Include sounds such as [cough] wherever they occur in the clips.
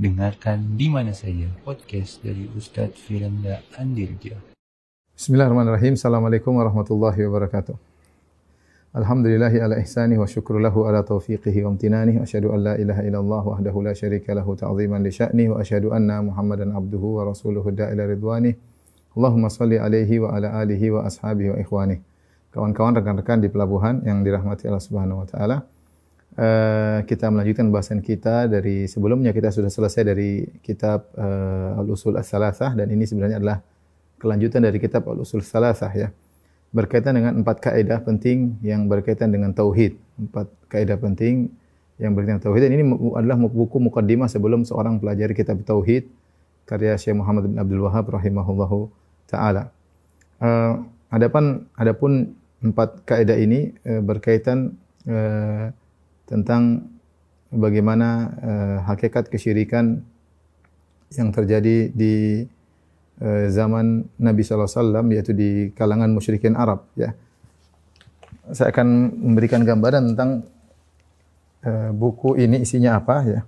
Dengarkan di mana saja podcast dari Ustadz Firanda Andirja. Bismillahirrahmanirrahim. Assalamualaikum warahmatullahi wabarakatuh. Alhamdulillahi ala ihsani wa syukru lahu ala taufiqihi wa amtinani wa asyhadu an la ilaha illallah wahdahu la syarika lahu ta'ziman li sya'ni wa asyhadu anna Muhammadan abduhu wa rasuluhu da'ila ridwani. Allahumma salli alaihi wa ala alihi wa ashabihi wa ikhwani. Kawan-kawan rekan-rekan di pelabuhan yang dirahmati Allah Subhanahu wa taala. Uh, kita melanjutkan bahasan kita dari sebelumnya kita sudah selesai dari kitab uh, Al-Usul As-Salasah dan ini sebenarnya adalah kelanjutan dari kitab Al-Usul Salasah ya. Berkaitan dengan empat kaidah penting yang berkaitan dengan tauhid. Empat kaidah penting yang berkaitan tauhid. Dan ini adalah buku mukaddimah sebelum seorang pelajari kitab tauhid karya Syekh Muhammad bin Abdul Wahab rahimahullahu taala. Uh, adapun adapun empat kaidah ini uh, berkaitan uh, tentang bagaimana uh, hakikat kesyirikan yang terjadi di Eh, zaman Nabi SAW yaitu di kalangan musyrikin Arab ya. Saya akan memberikan gambaran tentang uh, buku ini isinya apa ya.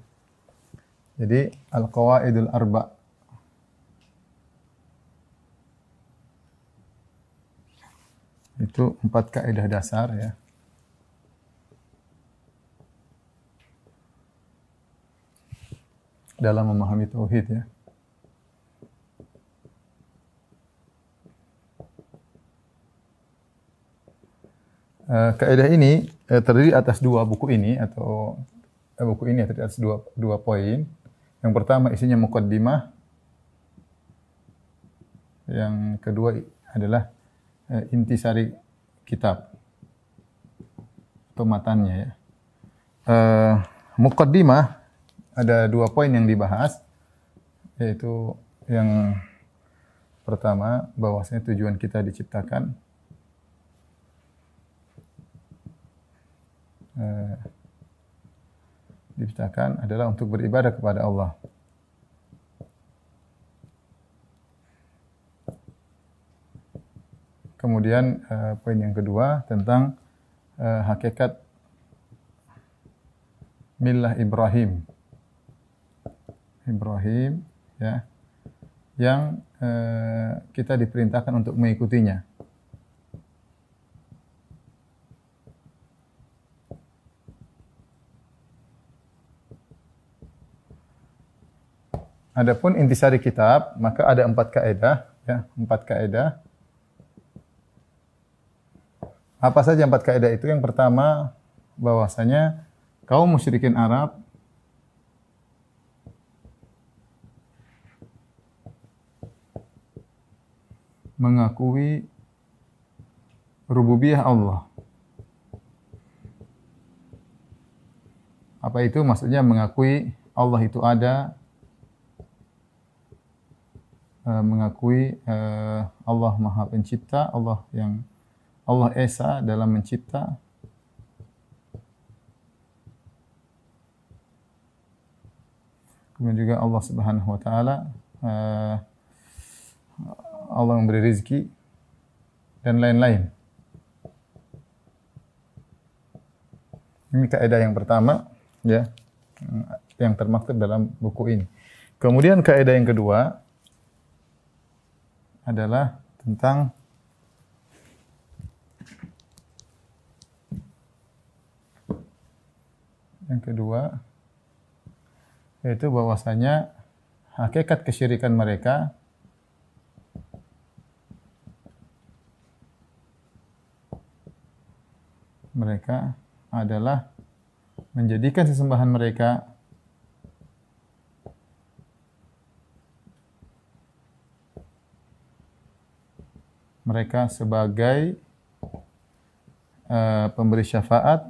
Jadi Al-Qawaidul Arba itu empat kaidah dasar ya. Dalam memahami tauhid ya. Uh, kaidah ini uh, terdiri atas dua buku ini atau uh, buku ini terdiri atas dua dua poin. Yang pertama isinya mukaddimah. Yang kedua adalah uh, intisari kitab atau matannya ya. Uh, mukaddimah ada dua poin yang dibahas yaitu yang pertama bahwasanya tujuan kita diciptakan eh, diciptakan adalah untuk beribadah kepada Allah. Kemudian eh, poin yang kedua tentang eh, hakikat milah Ibrahim. Ibrahim ya yang eh, kita diperintahkan untuk mengikutinya. Adapun intisari kitab, maka ada empat kaidah, ya, empat kaidah. Apa saja empat kaidah itu? Yang pertama, bahwasanya kaum musyrikin Arab mengakui rububiyah Allah. Apa itu? Maksudnya mengakui Allah itu ada, Uh, mengakui uh, Allah Maha Pencipta, Allah yang Allah Esa dalam mencipta. Kemudian juga Allah Subhanahu wa taala uh, Allah memberi rezeki dan lain-lain. Ini kaidah yang pertama ya yang termaktub dalam buku ini. Kemudian kaidah yang kedua adalah tentang yang kedua yaitu bahwasanya hakikat kesyirikan mereka mereka adalah menjadikan sesembahan mereka mereka sebagai uh, pemberi syafaat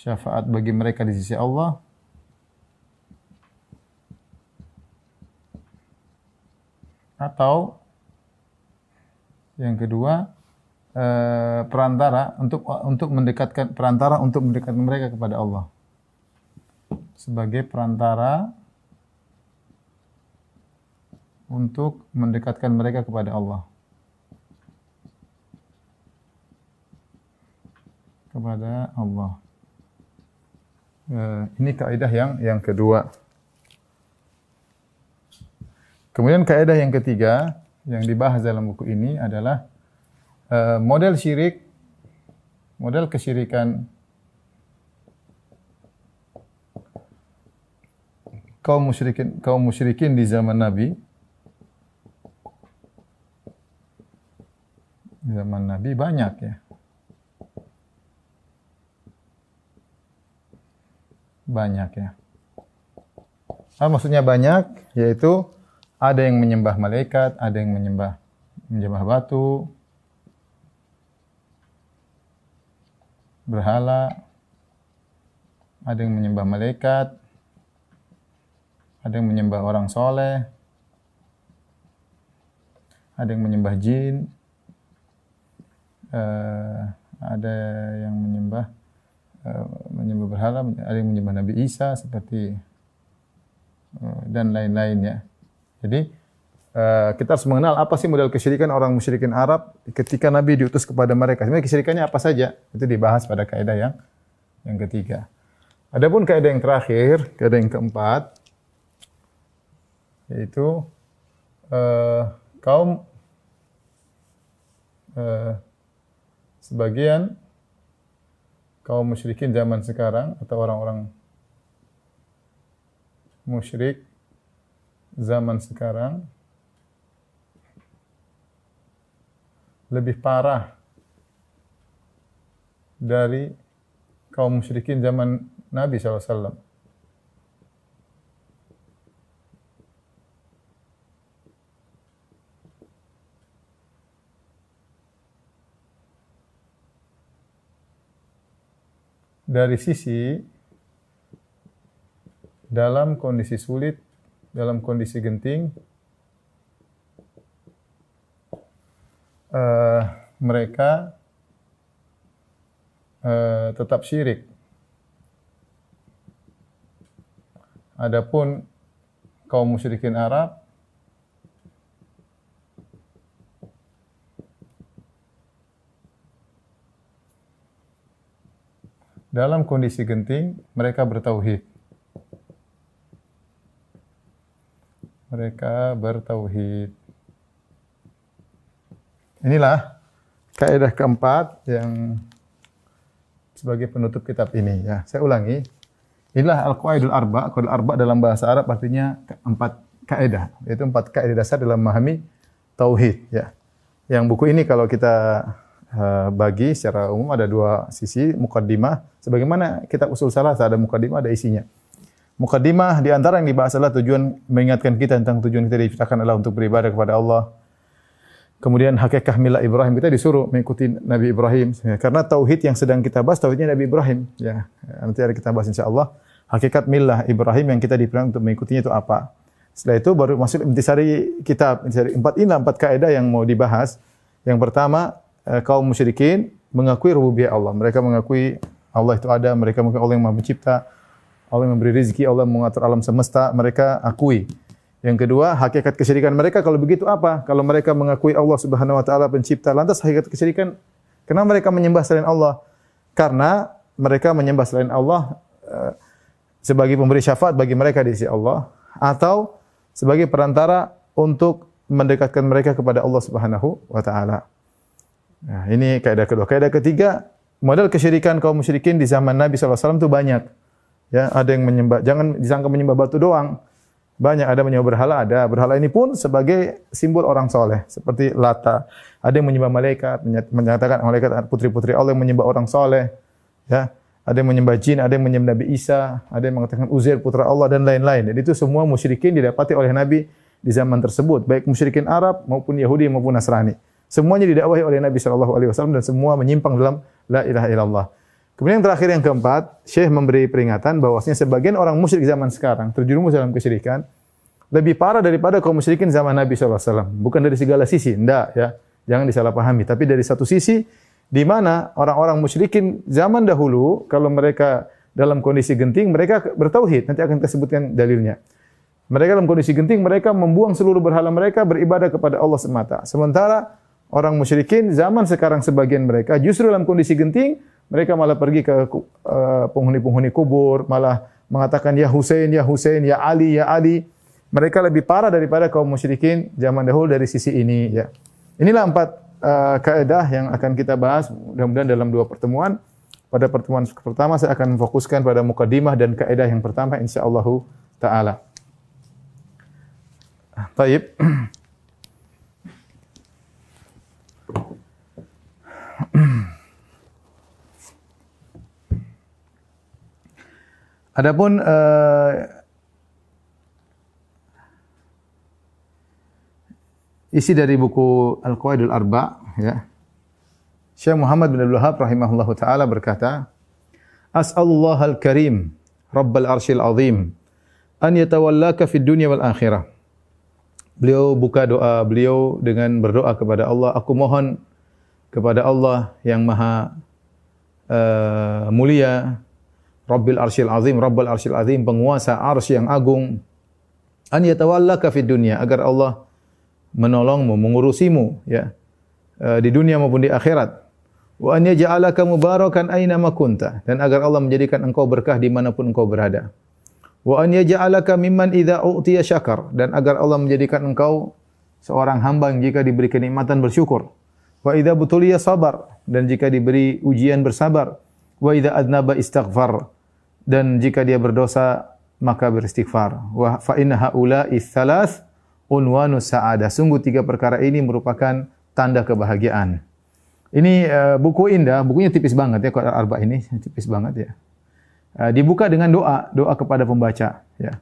syafaat bagi mereka di sisi Allah. Atau yang kedua uh, perantara untuk untuk mendekatkan perantara untuk mendekatkan mereka kepada Allah sebagai perantara untuk mendekatkan mereka kepada Allah. Kepada Allah. Eh, ini kaidah yang yang kedua. Kemudian kaidah yang ketiga yang dibahas dalam buku ini adalah uh, model syirik, model kesyirikan kaum musyrikin kaum musyrikin di zaman Nabi zaman Nabi banyak ya. Banyak ya. Ah, maksudnya banyak, yaitu ada yang menyembah malaikat, ada yang menyembah menyembah batu, berhala, ada yang menyembah malaikat, ada yang menyembah orang soleh, ada yang menyembah jin, uh, ada yang menyembah uh, menyembah berhala, ada yang menyembah Nabi Isa seperti uh, dan lain-lain ya. Jadi uh, kita harus mengenal apa sih model kesyirikan orang musyrikin Arab ketika Nabi diutus kepada mereka. Sebenarnya kesyirikannya apa saja? Itu dibahas pada kaidah yang yang ketiga. Adapun kaidah yang terakhir, kaidah yang keempat yaitu uh, kaum uh, sebagian kaum musyrikin zaman sekarang atau orang-orang musyrik zaman sekarang lebih parah dari kaum musyrikin zaman Nabi SAW. dari sisi dalam kondisi sulit, dalam kondisi genting, uh, mereka uh, tetap syirik. Adapun kaum musyrikin Arab dalam kondisi genting mereka bertauhid. Mereka bertauhid. Inilah kaidah keempat yang sebagai penutup kitab ini ya. Saya ulangi. Inilah al-qaidul arba. Qaidul arba dalam bahasa Arab artinya empat kaidah, yaitu empat kaidah dasar dalam memahami tauhid ya. Yang buku ini kalau kita Eh, bagi secara umum ada dua sisi mukaddimah sebagaimana kita usul salah ada mukaddimah ada isinya. Mukaddimah di antara yang dibahas adalah tujuan mengingatkan kita tentang tujuan kita diciptakan adalah untuk beribadah kepada Allah. Kemudian hakikat milah Ibrahim kita disuruh mengikuti Nabi Ibrahim ya, karena tauhid yang sedang kita bahas tauhidnya Nabi Ibrahim ya. Nanti ada kita bahas insyaallah hakikat milah Ibrahim yang kita diperintahkan untuk mengikutinya itu apa. Setelah itu baru masuk intisari kitab, intisari empat ini empat kaidah yang mau dibahas. Yang pertama Eh, kaum musyrikin mengakui rububiyah Allah. Mereka mengakui Allah itu ada, mereka mengakui Allah yang Maha Pencipta, Allah memberi rezeki, Allah mengatur alam semesta, mereka akui. Yang kedua, hakikat kesyirikan mereka kalau begitu apa? Kalau mereka mengakui Allah Subhanahu wa taala pencipta, lantas hakikat kesyirikan kenapa mereka menyembah selain Allah? Karena mereka menyembah selain Allah uh, sebagai pemberi syafaat bagi mereka di sisi Allah atau sebagai perantara untuk mendekatkan mereka kepada Allah Subhanahu wa taala. Nah, ini kaidah kedua. Kaidah ketiga, model kesyirikan kaum musyrikin di zaman Nabi SAW itu banyak. Ya, ada yang menyembah, jangan disangka menyembah batu doang. Banyak ada menyembah berhala, ada. Berhala ini pun sebagai simbol orang soleh. Seperti Lata. Ada yang menyembah malaikat, menyatakan malaikat putri-putri Allah yang menyembah orang soleh. Ya, ada yang menyembah jin, ada yang menyembah Nabi Isa, ada yang mengatakan Uzair putra Allah dan lain-lain. Jadi itu semua musyrikin didapati oleh Nabi di zaman tersebut, baik musyrikin Arab maupun Yahudi maupun Nasrani. Semuanya didakwahi oleh Nabi Shallallahu Alaihi Wasallam dan semua menyimpang dalam la ilaha illallah. Kemudian yang terakhir yang keempat, Syekh memberi peringatan bahwasanya sebagian orang musyrik zaman sekarang terjerumus dalam kesyirikan lebih parah daripada kaum musyrikin zaman Nabi Wasallam. Bukan dari segala sisi, enggak ya, jangan disalahpahami. Tapi dari satu sisi, di mana orang-orang musyrikin zaman dahulu kalau mereka dalam kondisi genting mereka bertauhid. Nanti akan disebutkan dalilnya. Mereka dalam kondisi genting mereka membuang seluruh berhala mereka beribadah kepada Allah semata. Sementara orang musyrikin zaman sekarang sebagian mereka justru dalam kondisi genting Mereka malah pergi ke uh, penghuni-penghuni kubur, malah mengatakan ya Husain, ya Husain, ya Ali, ya Ali. Mereka lebih parah daripada kaum musyrikin zaman dahulu dari sisi ini ya. Inilah empat uh, yang akan kita bahas mudah-mudahan dalam dua pertemuan. Pada pertemuan pertama saya akan fokuskan pada mukadimah dan kaidah yang pertama insyaallah taala. Baik. [clears throat] Adapun uh, isi dari buku Al-Qawaidul Arba ya. Syekh Muhammad bin Abdul Wahab rahimahullahu taala berkata, As'alullah al-Karim, Rabbal Arsyil Azim, an yatawallaka fid dunya wal akhirah. Beliau buka doa beliau dengan berdoa kepada Allah, aku mohon kepada Allah yang maha uh, mulia, Rabbil Arsyil Azim, Rabbul Arsyil Azim, penguasa arsy yang agung. An yatawallaka fid dunya agar Allah menolongmu, mengurusimu ya. Eh, di dunia maupun di akhirat. Wa an yaj'alaka mubarakan aina ma kunta dan agar Allah menjadikan engkau berkah di mana pun engkau berada. Wa an yaj'alaka mimman idza u'tiya syakar dan agar Allah menjadikan engkau seorang hamba yang jika diberi kenikmatan bersyukur. Wa idza butuliya sabar dan jika diberi ujian bersabar. Wa idza adnaba istighfar dan jika dia berdosa maka beristighfar. Wa fa inna haula'i thalath unwanu sa'adah. Sungguh tiga perkara ini merupakan tanda kebahagiaan. Ini uh, buku indah, bukunya tipis banget ya kalau arba ini tipis banget ya. Uh, dibuka dengan doa, doa kepada pembaca ya.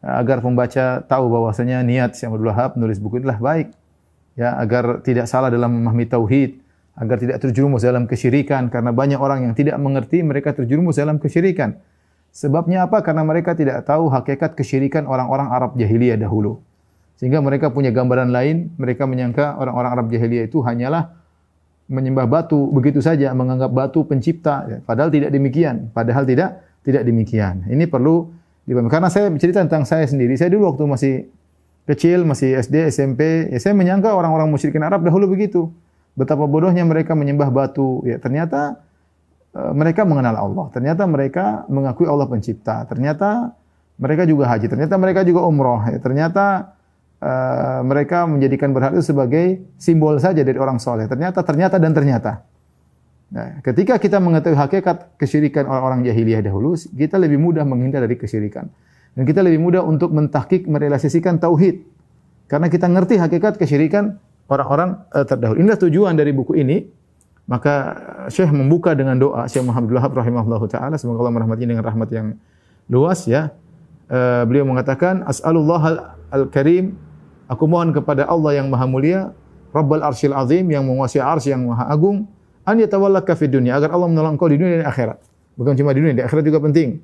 Agar pembaca tahu bahwasanya niat Syekh Abdul Wahab menulis buku inilah baik. Ya, agar tidak salah dalam memahami tauhid, agar tidak terjerumus dalam kesyirikan karena banyak orang yang tidak mengerti mereka terjerumus dalam kesyirikan. Sebabnya apa? Karena mereka tidak tahu hakikat kesyirikan orang-orang Arab jahiliyah dahulu. Sehingga mereka punya gambaran lain, mereka menyangka orang-orang Arab jahiliyah itu hanyalah menyembah batu begitu saja, menganggap batu pencipta. Padahal tidak demikian. Padahal tidak tidak demikian. Ini perlu dipahami. Karena saya bercerita tentang saya sendiri. Saya dulu waktu masih kecil, masih SD, SMP, ya saya menyangka orang-orang musyrikin Arab dahulu begitu betapa bodohnya mereka menyembah batu. Ya, ternyata uh, mereka mengenal Allah. Ternyata mereka mengakui Allah pencipta. Ternyata mereka juga haji. Ternyata mereka juga umroh. Ya, ternyata uh, mereka menjadikan berhala itu sebagai simbol saja dari orang soleh. Ternyata, ternyata dan ternyata. Nah, ketika kita mengetahui hakikat kesyirikan orang-orang jahiliyah dahulu, kita lebih mudah menghindar dari kesyirikan. Dan kita lebih mudah untuk mentahkik, merealisasikan tauhid. Karena kita ngerti hakikat kesyirikan orang-orang uh, terdahulu. Inilah tujuan dari buku ini. Maka Syekh membuka dengan doa Syekh Muhammad Wahab rahimahullahu taala semoga Allah merahmatinya dengan rahmat yang luas ya. Uh, beliau mengatakan as'alullah al-karim aku mohon kepada Allah yang maha mulia Rabbul Arsyil Azim yang menguasai arsy yang maha agung an yatawallaka fid dunya agar Allah menolong engkau di dunia dan akhirat. Bukan cuma di dunia, di akhirat juga penting.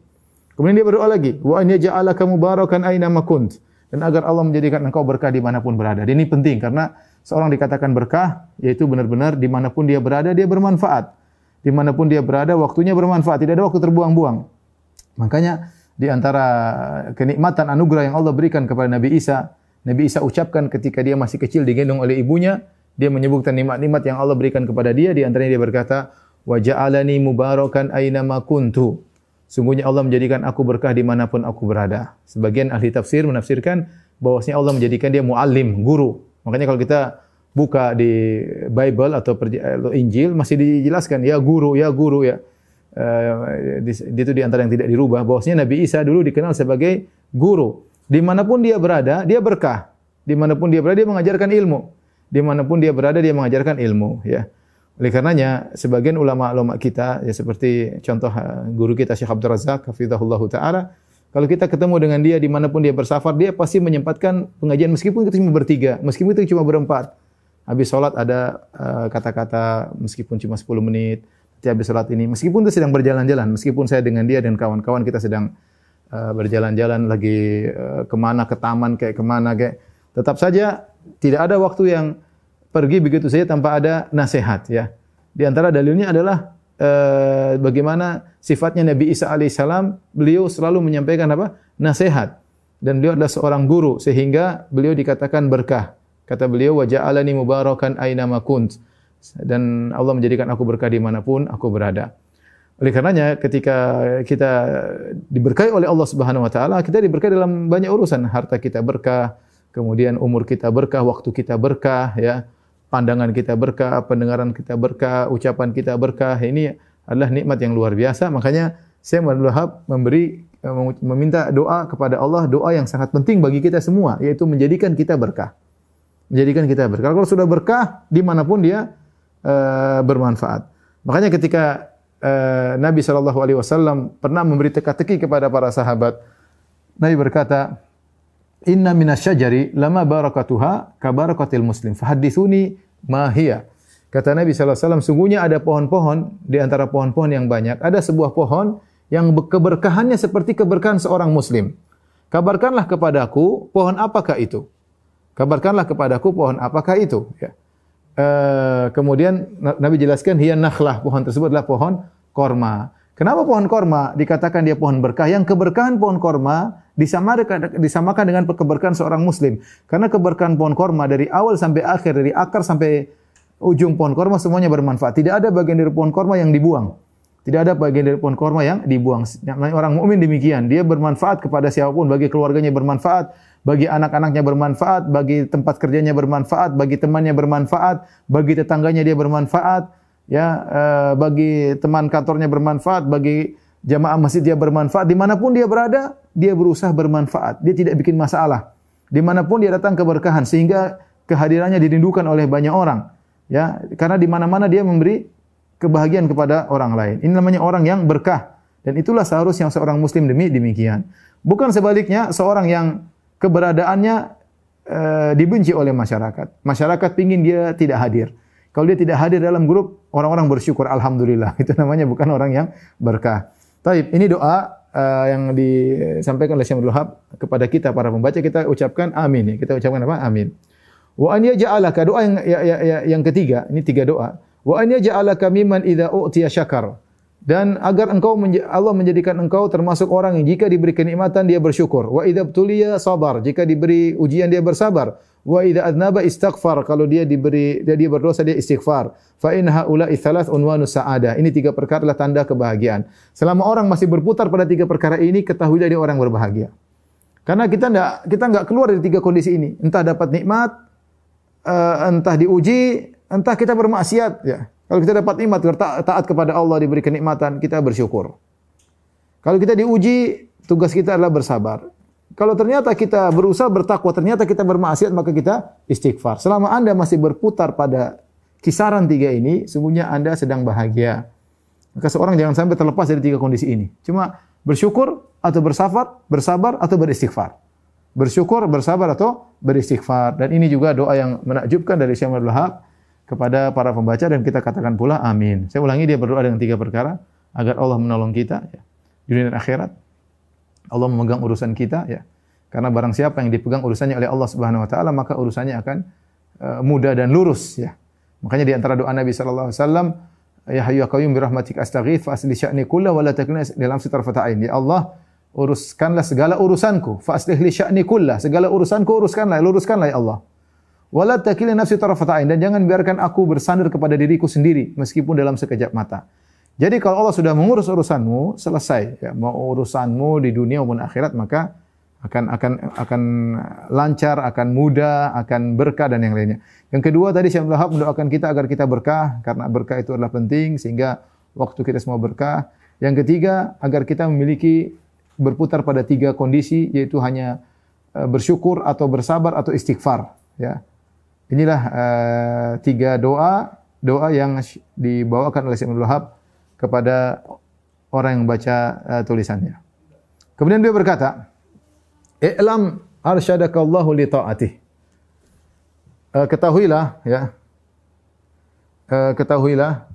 Kemudian dia berdoa lagi, wa an yaj'alaka mubarakan aina ma kunt dan agar Allah menjadikan engkau berkah di mana pun berada. Dan ini penting karena seorang dikatakan berkah, yaitu benar-benar di mana pun dia berada, dia bermanfaat. Di mana pun dia berada, waktunya bermanfaat. Tidak ada waktu terbuang-buang. Makanya di antara kenikmatan anugerah yang Allah berikan kepada Nabi Isa, Nabi Isa ucapkan ketika dia masih kecil digendong oleh ibunya, dia menyebutkan nikmat-nikmat yang Allah berikan kepada dia, di antaranya dia berkata, "Wa ja'alani mubarakan aina ma kuntu." Sungguhnya Allah menjadikan aku berkah di mana pun aku berada. Sebagian ahli tafsir menafsirkan bahwasanya Allah menjadikan dia muallim, guru. Makanya kalau kita buka di Bible atau Injil masih dijelaskan ya guru, ya guru ya. Uh, itu di antara yang tidak dirubah bahwasanya Nabi Isa dulu dikenal sebagai guru. Di mana pun dia berada, dia berkah. Di mana pun dia berada, dia mengajarkan ilmu. Di mana pun dia berada, dia mengajarkan ilmu. Ya. Oleh karenanya, sebagian ulama-ulama kita, ya seperti contoh eh, guru kita Syekh Abdul Razak, hafizahullah ta'ala, kalau kita ketemu dengan dia di mana pun dia bersafar, dia pasti menyempatkan pengajian meskipun kita cuma bertiga, meskipun itu cuma berempat. Habis sholat ada uh, kata-kata meskipun cuma 10 menit, nanti habis sholat ini, meskipun kita sedang berjalan-jalan, meskipun saya dengan dia dan kawan-kawan kita sedang uh, berjalan-jalan lagi uh, ke mana, ke taman kayak ke mana kayak, tetap saja tidak ada waktu yang pergi begitu saja tanpa ada nasihat ya. Di antara dalilnya adalah uh, bagaimana sifatnya Nabi Isa alaihissalam, beliau selalu menyampaikan apa? Nasihat. Dan beliau adalah seorang guru sehingga beliau dikatakan berkah. Kata beliau, wa ja'alani mubarakan aina kunt. Dan Allah menjadikan aku berkah di mana pun aku berada. Oleh karenanya ketika kita diberkahi oleh Allah Subhanahu wa taala, kita diberkahi dalam banyak urusan. Harta kita berkah, kemudian umur kita berkah, waktu kita berkah, ya. Pandangan kita berkah, pendengaran kita berkah, ucapan kita berkah. Ini adalah nikmat yang luar biasa. Makanya saya Wahab memberi meminta doa kepada Allah, doa yang sangat penting bagi kita semua, yaitu menjadikan kita berkah. Menjadikan kita berkah. Kalau sudah berkah, di mana pun dia uh, bermanfaat. Makanya ketika uh, Nabi Shallallahu Alaihi Wasallam pernah memberi teka-teki kepada para sahabat. Nabi berkata, Inna minasyajari lama barakatuha kabarakatil muslim. Fahadithuni mahia. Kata Nabi SAW, sungguhnya ada pohon-pohon di antara pohon-pohon yang banyak. Ada sebuah pohon yang keberkahannya seperti keberkahan seorang muslim. Kabarkanlah kepadaku pohon apakah itu? Kabarkanlah kepadaku pohon apakah itu? Ya. Uh, kemudian Nabi jelaskan hiya nakhlah, pohon tersebut adalah pohon korma. Kenapa pohon korma dikatakan dia pohon berkah? Yang keberkahan pohon korma disamakan, disamakan dengan keberkahan seorang muslim. Karena keberkahan pohon korma dari awal sampai akhir, dari akar sampai ujung pohon korma semuanya bermanfaat. Tidak ada bagian dari pohon korma yang dibuang. Tidak ada bagian dari pohon korma yang dibuang. Orang mukmin demikian, dia bermanfaat kepada siapa pun, bagi keluarganya bermanfaat, bagi anak-anaknya bermanfaat, bagi tempat kerjanya bermanfaat, bagi temannya bermanfaat, bagi tetangganya dia bermanfaat, ya, eh, bagi teman kantornya bermanfaat, bagi jamaah masjid dia bermanfaat, di mana pun dia berada, dia berusaha bermanfaat, dia tidak bikin masalah. Di mana pun dia datang keberkahan, sehingga kehadirannya dirindukan oleh banyak orang, ya, karena di mana-mana dia memberi kebahagiaan kepada orang lain. Ini namanya orang yang berkah, dan itulah seharusnya seorang muslim demi demikian. Bukan sebaliknya seorang yang keberadaannya e, dibenci oleh masyarakat. Masyarakat pingin dia tidak hadir. Kalau dia tidak hadir dalam grup, orang-orang bersyukur alhamdulillah. [laughs] Itu namanya bukan orang yang berkah. Taib, ini doa uh, yang disampaikan oleh Syekh Wahab kepada kita para pembaca kita ucapkan amin ya. Kita ucapkan apa? Amin. Wa an yaj'alaka doa yang ya, ya, ya, yang ketiga, ini tiga doa. Wa an yaj'alaka mimman idza u'tiya syakar dan agar engkau Allah menjadikan engkau termasuk orang yang jika diberi kenikmatan dia bersyukur. Wa idza btuliya sabar, jika diberi ujian dia bersabar. Wa idza adnaba istighfar, kalau dia diberi dia, dia berdosa dia istighfar. Fa in haula'i thalath unwanus sa'adah. Ini tiga perkara adalah tanda kebahagiaan. Selama orang masih berputar pada tiga perkara ini, ketahuilah dia orang berbahagia. Karena kita enggak kita enggak keluar dari tiga kondisi ini. Entah dapat nikmat, uh, entah diuji, entah kita bermaksiat, ya. Kalau kita dapat nikmat, taat kepada Allah, diberi kenikmatan, kita bersyukur. Kalau kita diuji, tugas kita adalah bersabar. Kalau ternyata kita berusaha bertakwa, ternyata kita bermaksiat, maka kita istighfar. Selama Anda masih berputar pada kisaran tiga ini, sungguhnya Anda sedang bahagia. Maka seorang jangan sampai terlepas dari tiga kondisi ini. Cuma bersyukur atau bersabar, bersabar atau beristighfar. Bersyukur, bersabar atau beristighfar. Dan ini juga doa yang menakjubkan dari Syekh Abdul Wahab kepada para pembaca dan kita katakan pula amin. Saya ulangi dia berdoa dengan tiga perkara agar Allah menolong kita ya, dunia dan akhirat. Allah memegang urusan kita ya. Karena barang siapa yang dipegang urusannya oleh Allah Subhanahu wa taala maka urusannya akan uh, mudah dan lurus ya. Makanya di antara doa Nabi sallallahu alaihi wasallam ya hayyu ya qayyum bi rahmatika astaghits fa asli sya'ni wa la dalam sitrafata ain. Ya Allah, uruskanlah segala urusanku, fa aslih li sya'ni kullah. Segala urusanku uruskanlah, luruskanlah ya Allah. Wala takilni nafsi tarafata dan jangan biarkan aku bersandar kepada diriku sendiri meskipun dalam sekejap mata. Jadi kalau Allah sudah mengurus urusanmu, selesai ya, mau urusanmu di dunia maupun akhirat maka akan akan akan lancar, akan mudah, akan berkah dan yang lainnya. Yang kedua tadi Syekh Abdul mendoakan kita agar kita berkah karena berkah itu adalah penting sehingga waktu kita semua berkah. Yang ketiga agar kita memiliki berputar pada tiga kondisi yaitu hanya eh, bersyukur atau bersabar atau istighfar ya. Inilah uh, tiga doa doa yang dibawakan oleh Syekh Wahab kepada orang yang baca uh, tulisannya. Kemudian dia berkata, "I'lam arsyadakallahu li ta'atih." Uh, ketahuilah ya. Uh, ketahuilah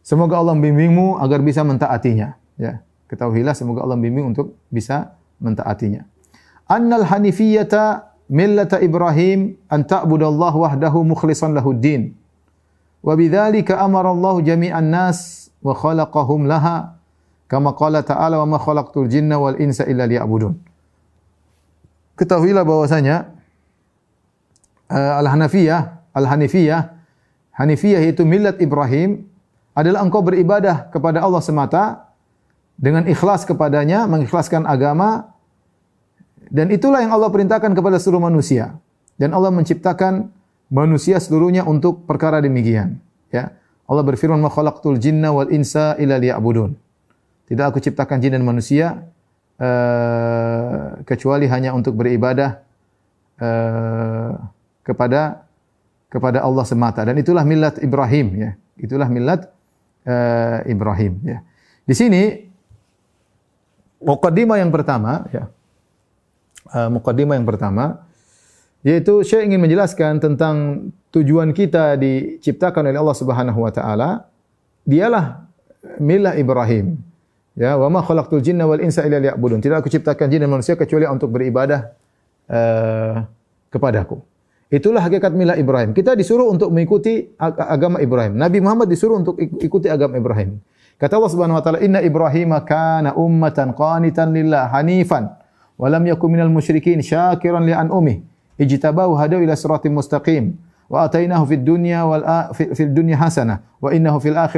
semoga Allah membimbingmu agar bisa mentaatinya, ya. Ketahuilah semoga Allah membimbing untuk bisa mentaatinya. Annal hanifiyata millata Ibrahim an ta'budallah wahdahu mukhlishan lahu din. Wa bidzalika amara Allah jami'an nas wa khalaqahum laha kama qala ta'ala wa ma khalaqtul jinna wal insa illa liya'budun. Ketahuilah bahwasanya uh, Al-Hanafiyah, Al-Hanifiyah, Hanifiyah itu millat Ibrahim adalah engkau beribadah kepada Allah semata dengan ikhlas kepadanya, mengikhlaskan agama dan itulah yang Allah perintahkan kepada seluruh manusia. Dan Allah menciptakan manusia seluruhnya untuk perkara demikian. Ya. Allah berfirman, "Ma jinna wal insa illa liya'budun." Tidak aku ciptakan jin dan manusia uh, kecuali hanya untuk beribadah uh, kepada kepada Allah semata dan itulah milat Ibrahim ya. Itulah milat uh, Ibrahim ya. Di sini mukaddimah yang pertama ya. Uh, mukaddimah yang pertama yaitu saya ingin menjelaskan tentang tujuan kita diciptakan oleh Allah Subhanahu wa taala dialah milah Ibrahim. Ya, wa ma khalaqtul jinna wal insa illa liya'budun. Tidak aku ciptakan jin dan manusia kecuali untuk beribadah uh, kepadaku. Itulah hakikat milah Ibrahim. Kita disuruh untuk mengikuti agama Ibrahim. Nabi Muhammad disuruh untuk ikuti agama Ibrahim. Kata Allah Subhanahu wa taala, "Inna Ibrahim kana ummatan qanitan lillah hanifan wa lam yakun minal musyrikin syakiran li an'umih. Ijtabahu hadaw ila siratim mustaqim." wa atainahu fid dunya wal fil dunya hasanah wa innahu fil uh,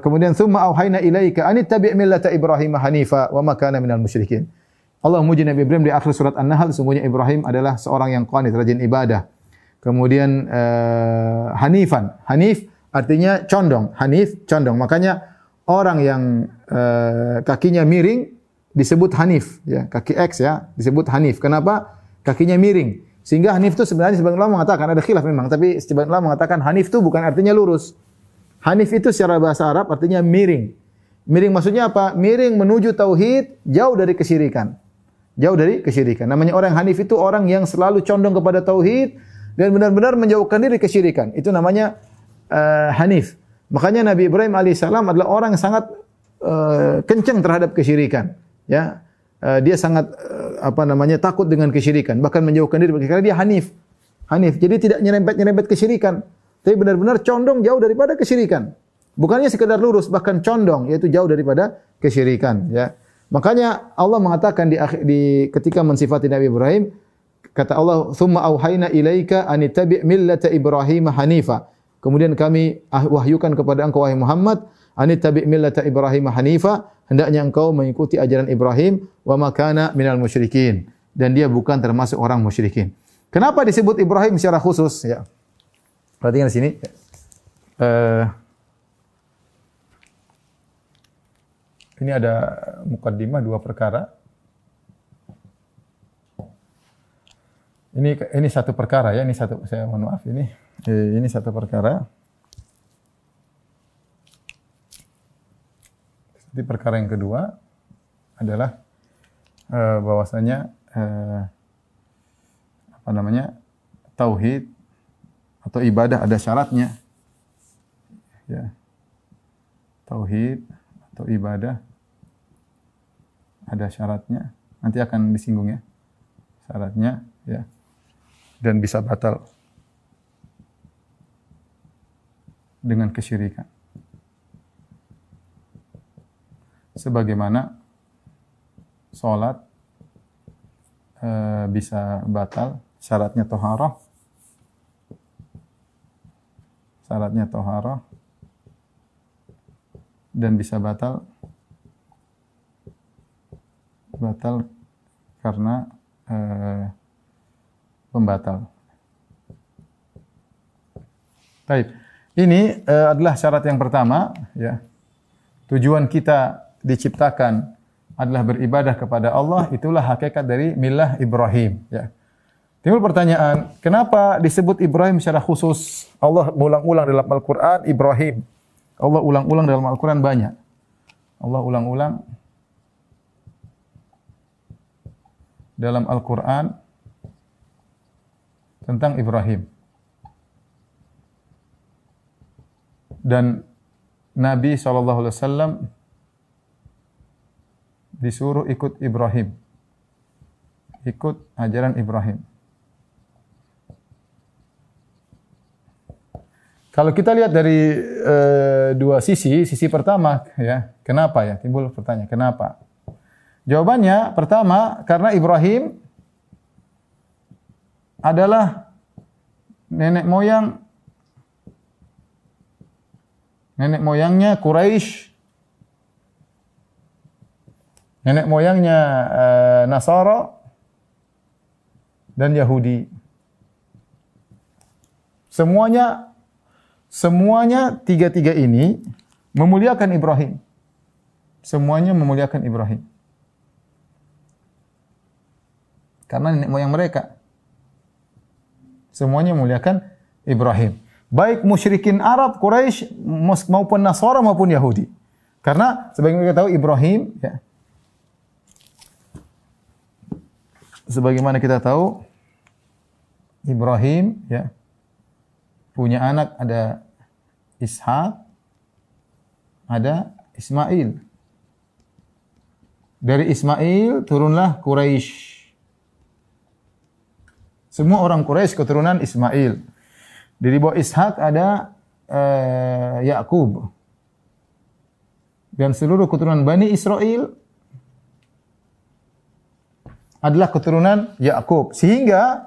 kemudian thumma auhayna ilaika an tabi' millata Ibrahim hanifa wa. Allah memuji Nabi Ibrahim di akhir surat An-Nahl sungguhnya Ibrahim adalah seorang yang qanit rajin ibadah. Kemudian uh, hanifan. Hanif artinya condong. Hanif condong. Makanya orang yang uh, kakinya miring disebut hanif ya, kaki X ya, disebut hanif. Kenapa? Kakinya miring. Sehingga hanif itu sebenarnya sebagian ulama mengatakan ada khilaf memang, tapi sebagian ulama mengatakan hanif itu bukan artinya lurus. Hanif itu secara bahasa Arab artinya miring. Miring maksudnya apa? Miring menuju tauhid, jauh dari kesyirikan. Jauh dari kesyirikan. Namanya orang Hanif itu orang yang selalu condong kepada tauhid dan benar-benar menjauhkan diri kesyirikan. Itu namanya uh, Hanif. Makanya Nabi Ibrahim alaihissalam adalah orang yang sangat uh, kencang terhadap kesyirikan. Ya, uh, dia sangat uh, apa namanya takut dengan kesyirikan, bahkan menjauhkan diri karena dia Hanif. Hanif. Jadi tidak nyerempet-nyerempet kesyirikan, tapi benar-benar condong jauh daripada kesyirikan. Bukannya sekedar lurus, bahkan condong, yaitu jauh daripada kesyirikan. Ya. Makanya Allah mengatakan di, di ketika mensifati Nabi Ibrahim, kata Allah, "Tsumma auhayna ilaika an millata Ibrahim hanifa." Kemudian kami ah, wahyukan kepada engkau wahai Muhammad, an tabi' millata Ibrahim hanifa, hendaknya engkau mengikuti ajaran Ibrahim wa makana minal musyrikin dan dia bukan termasuk orang musyrikin. Kenapa disebut Ibrahim secara khusus ya? Perhatikan di sini. Uh, Ini ada mukaddimah dua perkara. Ini ini satu perkara ya, ini satu saya mohon maaf ini. Eh, ini satu perkara. Jadi perkara yang kedua adalah eh, bahwasanya eh, apa namanya? tauhid atau ibadah ada syaratnya. Ya. Tauhid atau ibadah ada syaratnya. Nanti akan disinggung ya. Syaratnya ya. Dan bisa batal dengan kesyirikan. Sebagaimana salat e, bisa batal syaratnya toharoh syaratnya toharoh dan bisa batal batal karena eh, pembatal. Baik. Ini eh, adalah syarat yang pertama ya. Tujuan kita diciptakan adalah beribadah kepada Allah, itulah hakikat dari milah Ibrahim ya. Timbul pertanyaan, kenapa disebut Ibrahim secara khusus? Allah ulang-ulang dalam Al-Qur'an Ibrahim. Allah ulang-ulang dalam Al-Qur'an banyak. Allah ulang-ulang dalam Al-Quran tentang Ibrahim. Dan Nabi SAW disuruh ikut Ibrahim. Ikut ajaran Ibrahim. Kalau kita lihat dari e, dua sisi, sisi pertama ya, kenapa ya? Timbul pertanyaan, kenapa? Jawabannya pertama karena Ibrahim adalah nenek moyang nenek moyangnya Quraisy, nenek moyangnya uh, Nasara dan Yahudi. Semuanya semuanya tiga-tiga ini memuliakan Ibrahim. Semuanya memuliakan Ibrahim. Karena nenek moyang mereka. Semuanya memuliakan Ibrahim. Baik musyrikin Arab, Quraisy maupun Nasara maupun Yahudi. Karena sebagaimana kita tahu Ibrahim ya. Sebagaimana kita tahu Ibrahim ya punya anak ada Ishak, ada Ismail. Dari Ismail turunlah Quraisy. Semua orang Quraisy keturunan Ismail. Dari bawah Ishak ada uh, Yakub. Dan seluruh keturunan Bani Israel adalah keturunan Yakub. Sehingga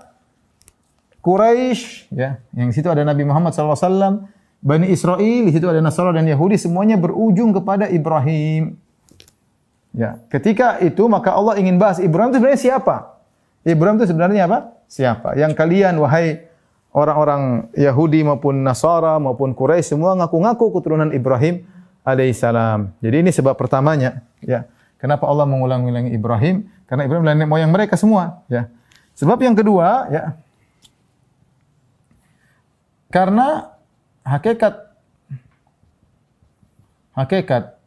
Quraisy ya, yang situ ada Nabi Muhammad SAW, Bani Israel, di situ ada Nasara dan Yahudi, semuanya berujung kepada Ibrahim. Ya, ketika itu maka Allah ingin bahas Ibrahim itu sebenarnya siapa? Ibrahim itu sebenarnya apa? Siapa? Yang kalian wahai orang-orang Yahudi maupun Nasara maupun Quraisy semua ngaku-ngaku keturunan Ibrahim alaihissalam. Jadi ini sebab pertamanya, ya. Kenapa Allah mengulang-ulangi Ibrahim? Karena Ibrahim adalah nenek moyang mereka semua, ya. Sebab yang kedua, ya. Karena hakikat hakikat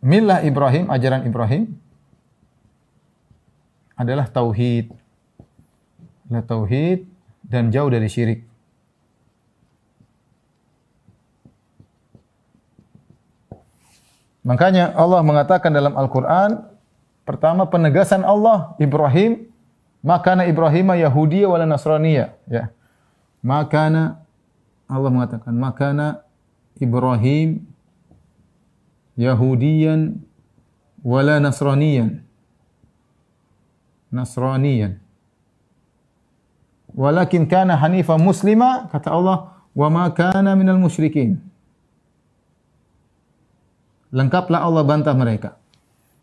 milah Ibrahim, ajaran Ibrahim adalah tauhid adalah tauhid dan jauh dari syirik. Makanya Allah mengatakan dalam Al-Qur'an pertama penegasan Allah Ibrahim. Makana Ibrahim Yahudi wala Nasraniyah ya. Makana Allah mengatakan makana Ibrahim Yahudiyan wala Nasraniyan. Nasraniyan. Walakin kana hanifa muslima kata Allah wa ma kana minal musyrikin. Lengkaplah Allah bantah mereka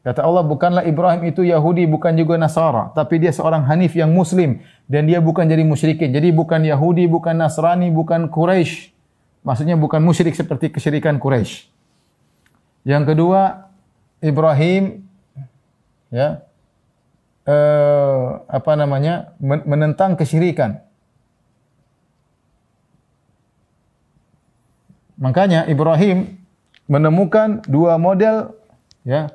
kata Allah bukanlah Ibrahim itu Yahudi bukan juga Nasara tapi dia seorang hanif yang muslim dan dia bukan jadi musyrikin jadi bukan Yahudi bukan Nasrani bukan Quraisy maksudnya bukan musyrik seperti kesyirikan Quraisy yang kedua Ibrahim ya eh, apa namanya menentang kesyirikan. Makanya Ibrahim menemukan dua model ya.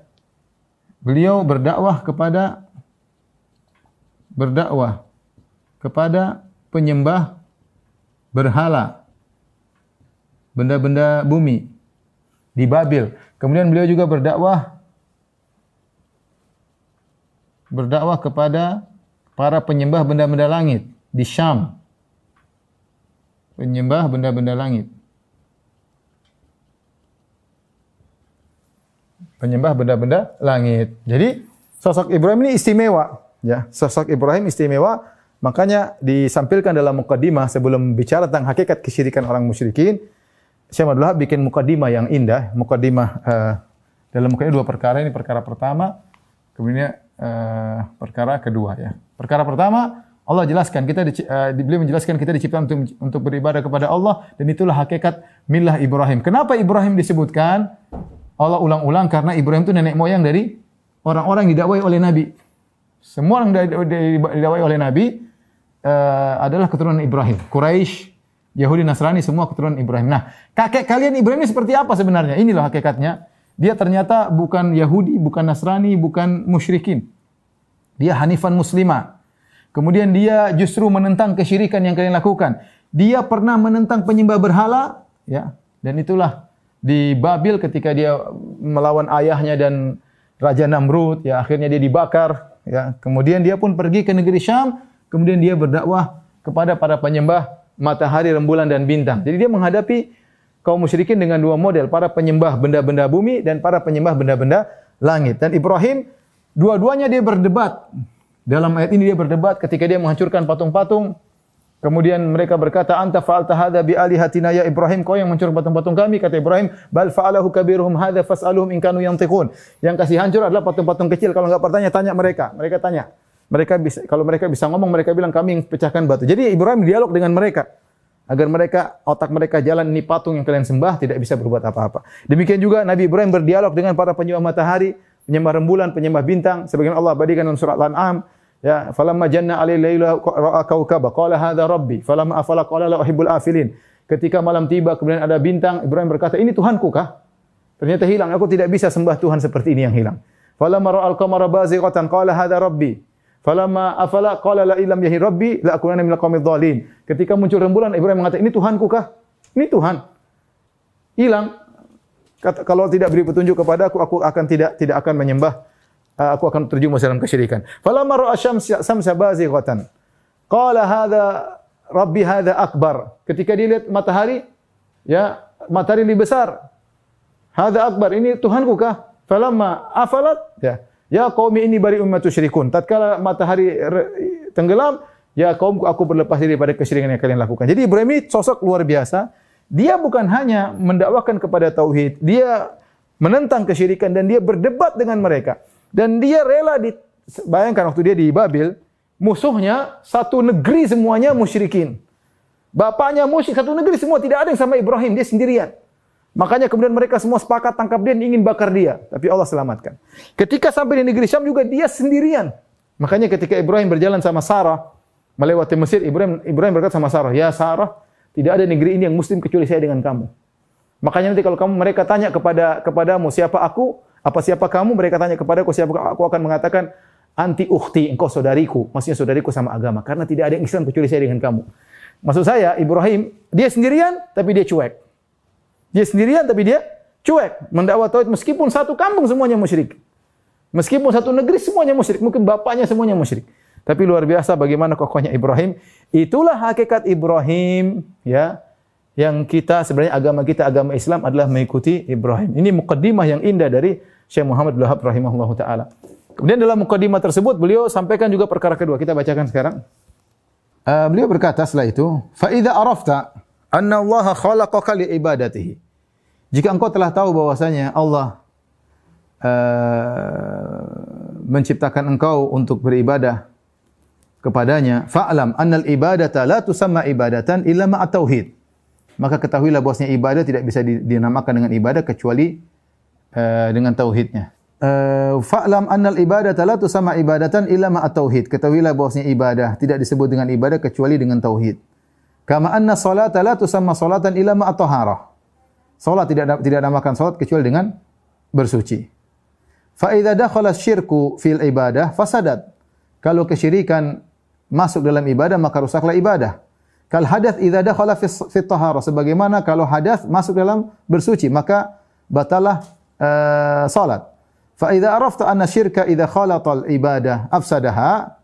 Beliau berdakwah kepada berdakwah kepada penyembah berhala benda-benda bumi di Babil. Kemudian beliau juga berdakwah berdakwah kepada para penyembah benda-benda langit di Syam. Penyembah benda-benda langit. Penyembah benda-benda langit. Jadi sosok Ibrahim ini istimewa, ya. Sosok Ibrahim istimewa, makanya disampilkan dalam mukadimah sebelum bicara tentang hakikat kesyirikan orang musyrikin. Syekh Abdullah bikin mukadimah yang indah, mukadimah uh, dalam mukadimah dua perkara ini perkara pertama, kemudian uh, perkara kedua ya. Perkara pertama Allah jelaskan kita di, uh, beliau menjelaskan kita diciptakan untuk untuk beribadah kepada Allah dan itulah hakikat milah Ibrahim. Kenapa Ibrahim disebutkan? Allah ulang-ulang karena Ibrahim itu nenek moyang dari orang-orang didakwai oleh Nabi. Semua orang didakwai oleh Nabi uh, adalah keturunan Ibrahim. Quraisy, Yahudi, Nasrani semua keturunan Ibrahim. Nah, kakek kalian Ibrahim ini seperti apa sebenarnya? Inilah hakikatnya. Dia ternyata bukan Yahudi, bukan Nasrani, bukan musyrikin. Dia hanifan muslimah. Kemudian dia justru menentang kesyirikan yang kalian lakukan. Dia pernah menentang penyembah berhala, ya. Dan itulah di Babil ketika dia melawan ayahnya dan Raja Namrud, ya akhirnya dia dibakar, ya. Kemudian dia pun pergi ke negeri Syam, kemudian dia berdakwah kepada para penyembah matahari, rembulan dan bintang. Jadi dia menghadapi kaum musyrikin dengan dua model, para penyembah benda-benda bumi dan para penyembah benda-benda langit. Dan Ibrahim dua-duanya dia berdebat. Dalam ayat ini dia berdebat ketika dia menghancurkan patung-patung Kemudian mereka berkata, "Anta fa'alta hadza bi alihatina ya Ibrahim." Kau yang mencuri patung-patung kami, kata Ibrahim. "Bal fa'alahu kabiruhum hadza fas'aluhum in kanu yantiqun." Yang kasih hancur adalah patung-patung kecil. Kalau enggak bertanya, tanya mereka. Mereka tanya. Mereka bisa kalau mereka bisa ngomong, mereka bilang kami yang pecahkan batu. Jadi Ibrahim dialog dengan mereka agar mereka otak mereka jalan ini patung yang kalian sembah tidak bisa berbuat apa-apa. Demikian juga Nabi Ibrahim berdialog dengan para penyembah matahari, penyembah rembulan, penyembah bintang sebagaimana Allah badikan dalam surat Al-An'am Ya, falamma janna alai laila ra'a kaukaba qala hadha rabbi falamma afala qala la uhibbul afilin. Ketika malam tiba kemudian ada bintang, Ibrahim berkata, "Ini Tuhanku kah?" Ternyata hilang, aku tidak bisa sembah Tuhan seperti ini yang hilang. Falamma ra'al qamara bazighatan qala hadha rabbi. Falamma afala qala la ilam yahi rabbi la akunanna minal qawmidh dhalin. Ketika muncul rembulan Ibrahim mengatakan, "Ini Tuhanku kah?" Ini Tuhan. Hilang. Kata, kalau tidak beri petunjuk kepada aku, aku akan tidak tidak akan menyembah Ah, aku akan terjumus dalam kesyirikan. Falamma ra'a syamsa samsa bazighatan. Qala hadza rabbi hadza akbar. Ketika dia lihat matahari, ya, matahari lebih besar. Hadza akbar. Ini Tuhanku kah? Falamma afalat, ya. Ya qaumi ini bari ummatu syirikun. Tatkala matahari tenggelam, ya kaumku aku berlepas diri pada kesyirikan yang kalian lakukan. Jadi Ibrahim ini sosok luar biasa. Dia bukan hanya mendakwakan kepada tauhid, dia menentang kesyirikan dan dia berdebat dengan mereka. Dan dia rela di bayangkan waktu dia di Babil, musuhnya satu negeri semuanya musyrikin. Bapaknya musyrik satu negeri semua tidak ada yang sama Ibrahim, dia sendirian. Makanya kemudian mereka semua sepakat tangkap dia dan ingin bakar dia, tapi Allah selamatkan. Ketika sampai di negeri Syam juga dia sendirian. Makanya ketika Ibrahim berjalan sama Sarah melewati Mesir, Ibrahim Ibrahim berkata sama Sarah, "Ya Sarah, tidak ada negeri ini yang muslim kecuali saya dengan kamu." Makanya nanti kalau kamu mereka tanya kepada kepadamu siapa aku, apa siapa kamu? Mereka tanya kepadaku siapa aku akan mengatakan anti ukhti, engkau saudariku. Maksudnya saudariku sama agama. Karena tidak ada yang Islam kecuali saya dengan kamu. Maksud saya Ibrahim, dia sendirian tapi dia cuek. Dia sendirian tapi dia cuek. Mendakwa tauhid meskipun satu kampung semuanya musyrik. Meskipun satu negeri semuanya musyrik, mungkin bapaknya semuanya musyrik. Tapi luar biasa bagaimana kokohnya Ibrahim. Itulah hakikat Ibrahim, ya yang kita sebenarnya agama kita agama Islam adalah mengikuti Ibrahim. Ini mukaddimah yang indah dari Syekh Muhammad bin Wahab rahimahullahu taala. Kemudian dalam mukaddimah tersebut beliau sampaikan juga perkara kedua. Kita bacakan sekarang. Uh, beliau berkata setelah itu, "Fa idza arafta anna Allah khalaqaka li ibadatihi." Jika engkau telah tahu bahwasanya Allah uh, menciptakan engkau untuk beribadah kepadanya, fa'lam annal ibadata la tusamma ibadatan illa ma'a tauhid maka ketahuilah bahwasanya ibadah tidak bisa dinamakan dengan ibadah kecuali uh, dengan tauhidnya. Uh, Fa'lam annal ibadah la sama ibadatan illa ma tauhid. Ketahuilah bahwasanya ibadah tidak disebut dengan ibadah kecuali dengan tauhid. Kama anna salata la tusamma salatan illa ma taharah. Salat tidak tidak namakan salat kecuali dengan bersuci. Fa idza dakhala syirku fil ibadah fasadat. Kalau kesyirikan masuk dalam ibadah maka rusaklah ibadah. Kal hadath idza dakhala fi fi tahara sebagaimana kalau hadas masuk dalam bersuci maka batalah uh, salat. Fa idza arafta anna syirka idza khalatal ibadah afsadaha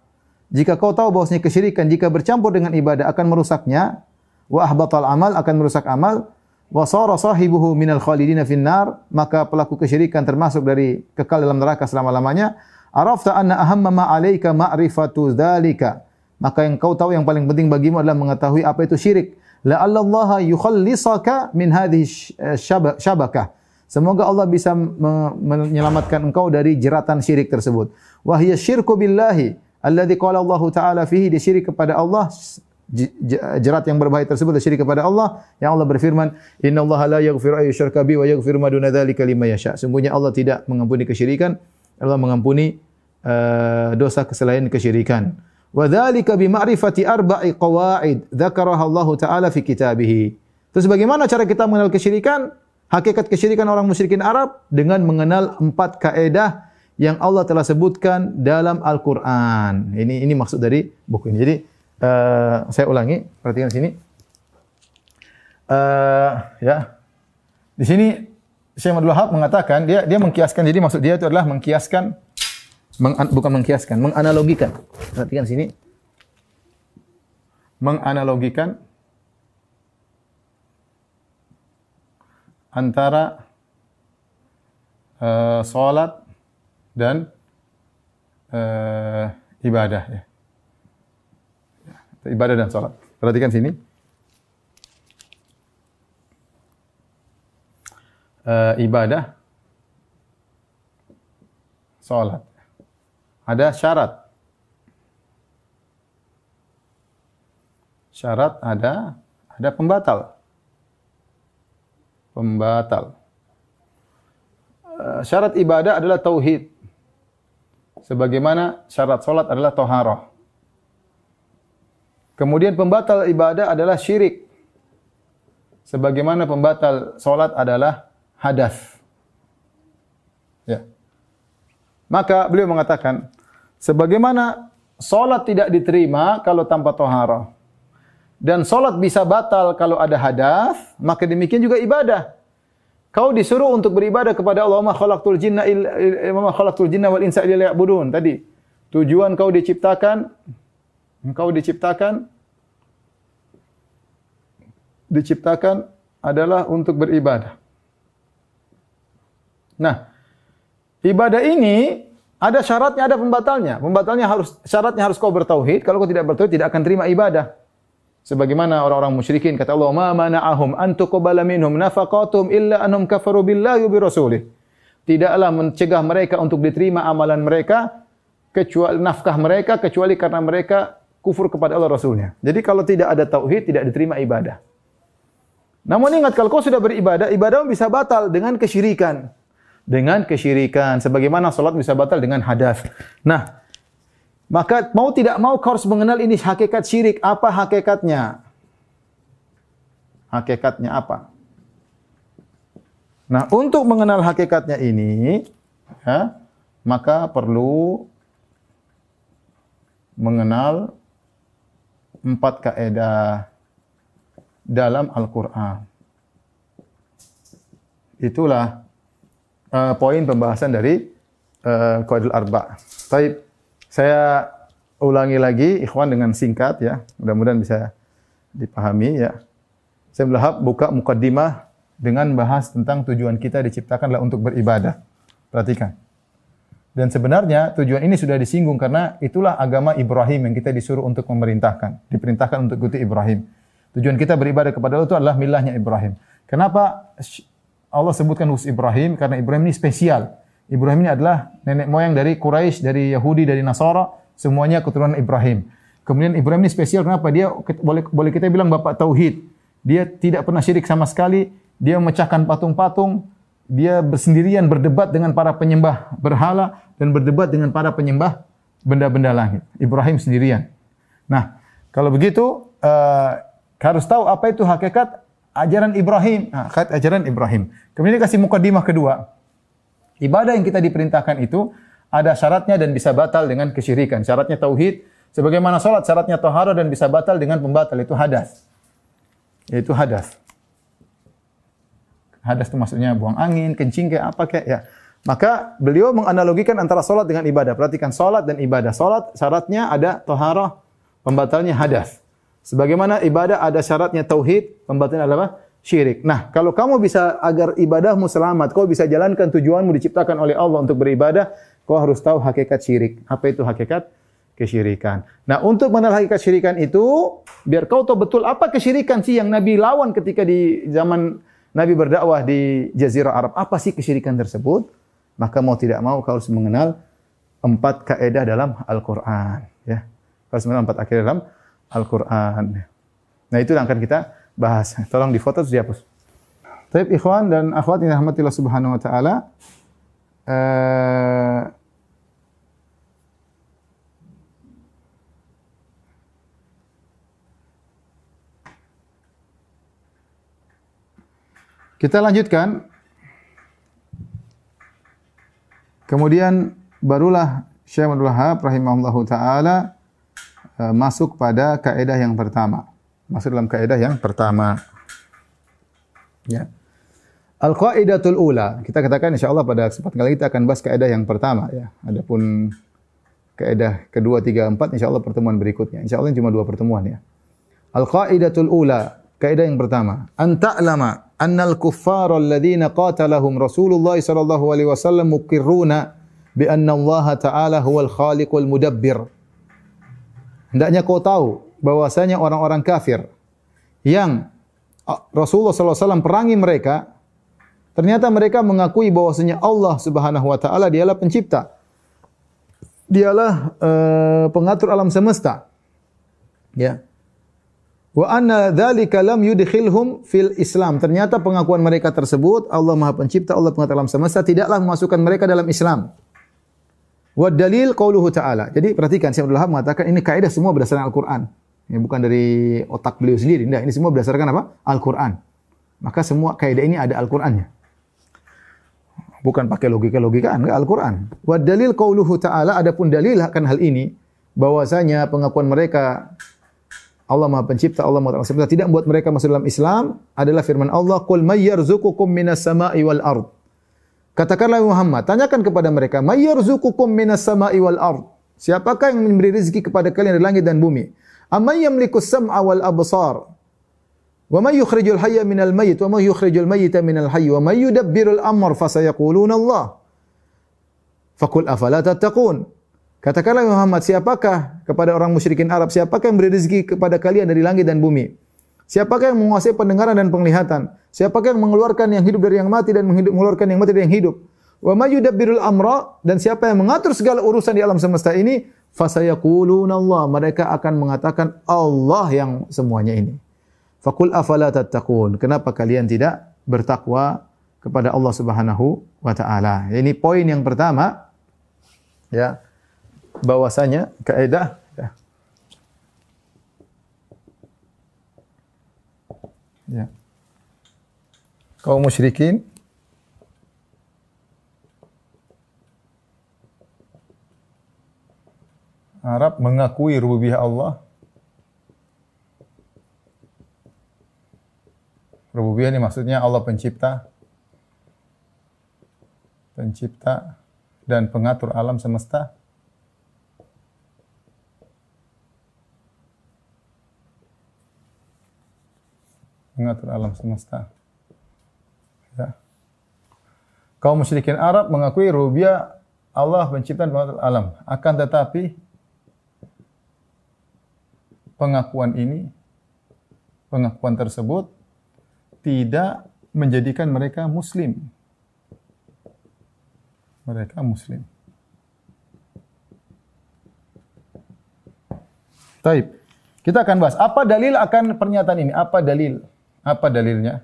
jika kau tahu bahwasanya kesyirikan jika bercampur dengan ibadah akan merusaknya wa ahbatal amal akan merusak amal wa sara sahibuhu minal khalidina finnar maka pelaku kesyirikan termasuk dari kekal dalam neraka selama-lamanya arafta anna ahamma ma alayka ma'rifatu dzalika maka yang kau tahu yang paling penting bagimu adalah mengetahui apa itu syirik. La Allah yukhallisaka min hadhihi syabakah. Semoga Allah bisa menyelamatkan engkau dari jeratan syirik tersebut. Wa hiya syirku billahi alladzi qala Allah taala fihi di syirik kepada Allah jerat yang berbahaya tersebut syirik kepada Allah yang Allah berfirman inna Allah la yaghfiru ay yushraka bi wa yaghfiru ma duna dzalika liman yasha sungguhnya Allah tidak mengampuni kesyirikan Allah mengampuni uh, dosa keselain kesyirikan Wa dzalika bi ma'rifati qawaid dzakaraha Allah taala kitabih. Terus bagaimana cara kita mengenal kesyirikan? Hakikat kesyirikan orang musyrikin Arab dengan mengenal empat kaedah yang Allah telah sebutkan dalam Al-Qur'an. Ini ini maksud dari buku ini. Jadi uh, saya ulangi, perhatikan sini. Uh, ya. Di sini Syekh Abdul Wahab mengatakan dia dia mengkiaskan jadi maksud dia itu adalah mengkiaskan Meng, bukan mengkiaskan, menganalogikan. Perhatikan sini. Menganalogikan antara uh, dan uh, ibadah ya. Ibadah dan salat. Perhatikan sini. Uh, ibadah salat. Ada syarat. Syarat ada ada pembatal. Pembatal. Uh, syarat ibadah adalah tauhid. Sebagaimana syarat salat adalah toharoh. Kemudian pembatal ibadah adalah syirik. Sebagaimana pembatal salat adalah hadas. Ya. Maka beliau mengatakan, sebagaimana solat tidak diterima kalau tanpa tohara, dan solat bisa batal kalau ada hadas, maka demikian juga ibadah. Kau disuruh untuk beribadah kepada Allah, ma khalaqtul jinna ma khalaqtul jinna wal insa illa liya'budun. Tadi tujuan kau diciptakan engkau diciptakan diciptakan adalah untuk beribadah. Nah, Ibadah ini ada syaratnya, ada pembatalnya. Pembatalnya harus syaratnya harus kau bertauhid. Kalau kau tidak bertauhid tidak akan terima ibadah. Sebagaimana orang-orang musyrikin kata Allah, "Ma mana'ahum an tuqbala minhum nafaqatum illa annahum kafaru billahi wa rasulih." Tidaklah mencegah mereka untuk diterima amalan mereka kecuali nafkah mereka kecuali karena mereka kufur kepada Allah Rasulnya. Jadi kalau tidak ada tauhid tidak diterima ibadah. Namun ingat kalau kau sudah beribadah, ibadahmu bisa batal dengan kesyirikan dengan kesyirikan. Sebagaimana salat bisa batal dengan hadas. Nah, maka mau tidak mau kau harus mengenal ini hakikat syirik. Apa hakikatnya? Hakikatnya apa? Nah, untuk mengenal hakikatnya ini, ya, maka perlu mengenal empat kaidah dalam Al-Quran. Itulah uh, poin pembahasan dari uh, Qaidul Arba. Baik, saya ulangi lagi ikhwan dengan singkat ya. Mudah-mudahan bisa dipahami ya. Saya berharap buka mukaddimah dengan bahas tentang tujuan kita diciptakanlah untuk beribadah. Perhatikan. Dan sebenarnya tujuan ini sudah disinggung karena itulah agama Ibrahim yang kita disuruh untuk memerintahkan, diperintahkan untuk ikuti Ibrahim. Tujuan kita beribadah kepada Allah itu adalah milahnya Ibrahim. Kenapa Allah sebutkan khusus Ibrahim karena Ibrahim ini spesial. Ibrahim ini adalah nenek moyang dari Quraisy, dari Yahudi, dari Nasara, semuanya keturunan Ibrahim. Kemudian Ibrahim ini spesial kenapa? Dia boleh boleh kita bilang bapak tauhid. Dia tidak pernah syirik sama sekali. Dia memecahkan patung-patung. Dia bersendirian berdebat dengan para penyembah berhala dan berdebat dengan para penyembah benda-benda langit. Ibrahim sendirian. Nah, kalau begitu uh, harus tahu apa itu hakikat ajaran Ibrahim. Nah, ajaran Ibrahim. Kemudian dikasih mukadimah kedua. Ibadah yang kita diperintahkan itu ada syaratnya dan bisa batal dengan kesyirikan. Syaratnya tauhid, sebagaimana salat syaratnya tahara dan bisa batal dengan pembatal itu hadas. Yaitu hadas. Hadas itu maksudnya buang angin, kencing kayak apa kayak ya. Maka beliau menganalogikan antara salat dengan ibadah. Perhatikan salat dan ibadah. Salat syaratnya ada tahara, pembatalnya hadas. Sebagaimana ibadah ada syaratnya tauhid, pembatalnya adalah syirik. Nah, kalau kamu bisa agar ibadahmu selamat, kau bisa jalankan tujuanmu diciptakan oleh Allah untuk beribadah, kau harus tahu hakikat syirik. Apa itu hakikat? Kesyirikan. Nah, untuk mengenal hakikat syirikan itu, biar kau tahu betul apa kesyirikan sih yang Nabi lawan ketika di zaman Nabi berdakwah di Jazirah Arab. Apa sih kesyirikan tersebut? Maka mau tidak mau kau harus mengenal empat kaidah dalam Al-Quran. Ya. Kau harus mengenal empat kaidah dalam Al-Quran. Nah itu yang akan kita bahas. Tolong di foto dihapus. Tapi ikhwan dan akhwat yang rahmatillah subhanahu wa ta'ala. Uh, kita lanjutkan. Kemudian barulah Syekh Abdul Wahab rahimahullahu taala Eh, masuk pada kaidah yang pertama. Masuk dalam kaidah yang pertama. Ya. Al-qaidatul ula. Kita katakan insyaallah pada kesempatan kali kita akan bahas kaidah yang pertama ya. Adapun kaidah kedua, tiga, empat insyaallah pertemuan berikutnya. Insyaallah cuma dua pertemuan ya. Al-qaidatul ula. Kaidah yang pertama, an ta'lama anna al-kuffara alladhina qatalahum Rasulullah sallallahu alaihi wasallam muqirruna bi anna Allah ta'ala huwal khaliqul mudabbir. Hendaknya kau tahu bahwasanya orang-orang kafir yang ah, Rasulullah SAW perangi mereka, ternyata mereka mengakui bahwasanya Allah Subhanahu wa taala dialah pencipta. Dialah uh, pengatur alam semesta. Ya. Wa anna dzalika lam yudkhilhum fil Islam. Ternyata pengakuan mereka tersebut Allah Maha Pencipta, Allah pengatur alam semesta tidaklah memasukkan mereka dalam Islam. Wa dalil qauluhu ta'ala. Jadi perhatikan Syekh Abdul mengatakan ini kaidah semua berdasarkan Al-Qur'an. Ini bukan dari otak beliau sendiri. Tidak, ini semua berdasarkan apa? Al-Qur'an. Maka semua kaidah ini ada Al-Qur'annya. Bukan pakai logika-logikaan, enggak Al-Qur'an. Wa dalil qauluhu ta'ala adapun dalil akan hal ini bahwasanya pengakuan mereka Allah Maha Pencipta, Allah Maha Pencipta tidak membuat mereka masuk dalam Islam adalah firman Allah, "Qul may yarzuqukum minas sama'i wal ard." Katakanlah Muhammad, tanyakan kepada mereka, "May yarzuqukum minas sama'i wal ard?" Siapakah yang memberi rezeki kepada kalian dari langit dan bumi? Amman yamliku sam'a wal absar? Wa may yukhrijul hayya minal mayyit wa may yukhrijul mayyita minal hayy wa may yudabbirul amr fasayaquluna Allah. Fakul afala tattaqun. Katakanlah Muhammad, siapakah kepada orang musyrikin Arab, siapakah yang beri rezeki kepada kalian dari langit dan bumi? Siapakah yang menguasai pendengaran dan penglihatan? Siapakah yang mengeluarkan yang hidup dari yang mati dan mengeluarkan yang mati dari yang hidup? Wa may yudabbirul amra dan siapa yang mengatur segala urusan di alam semesta ini? Fasayaquluna Allah. Mereka akan mengatakan Allah yang semuanya ini. Fakul afala tattaqun. Kenapa kalian tidak bertakwa kepada Allah Subhanahu wa taala? Ini poin yang pertama ya. Bahwasanya kaidah ya. Kaum musyrikin Arab mengakui rububiyah Allah Rububiyah ini maksudnya Allah pencipta, pencipta dan pengatur alam semesta. Mengatur alam semesta. Ya. Kaum musyrikin Arab mengakui rububiyah Allah pencipta dan pengatur alam. Akan tetapi pengakuan ini, pengakuan tersebut tidak menjadikan mereka muslim. Mereka muslim. Taib. Kita akan bahas apa dalil akan pernyataan ini? Apa dalil? Apa dalilnya?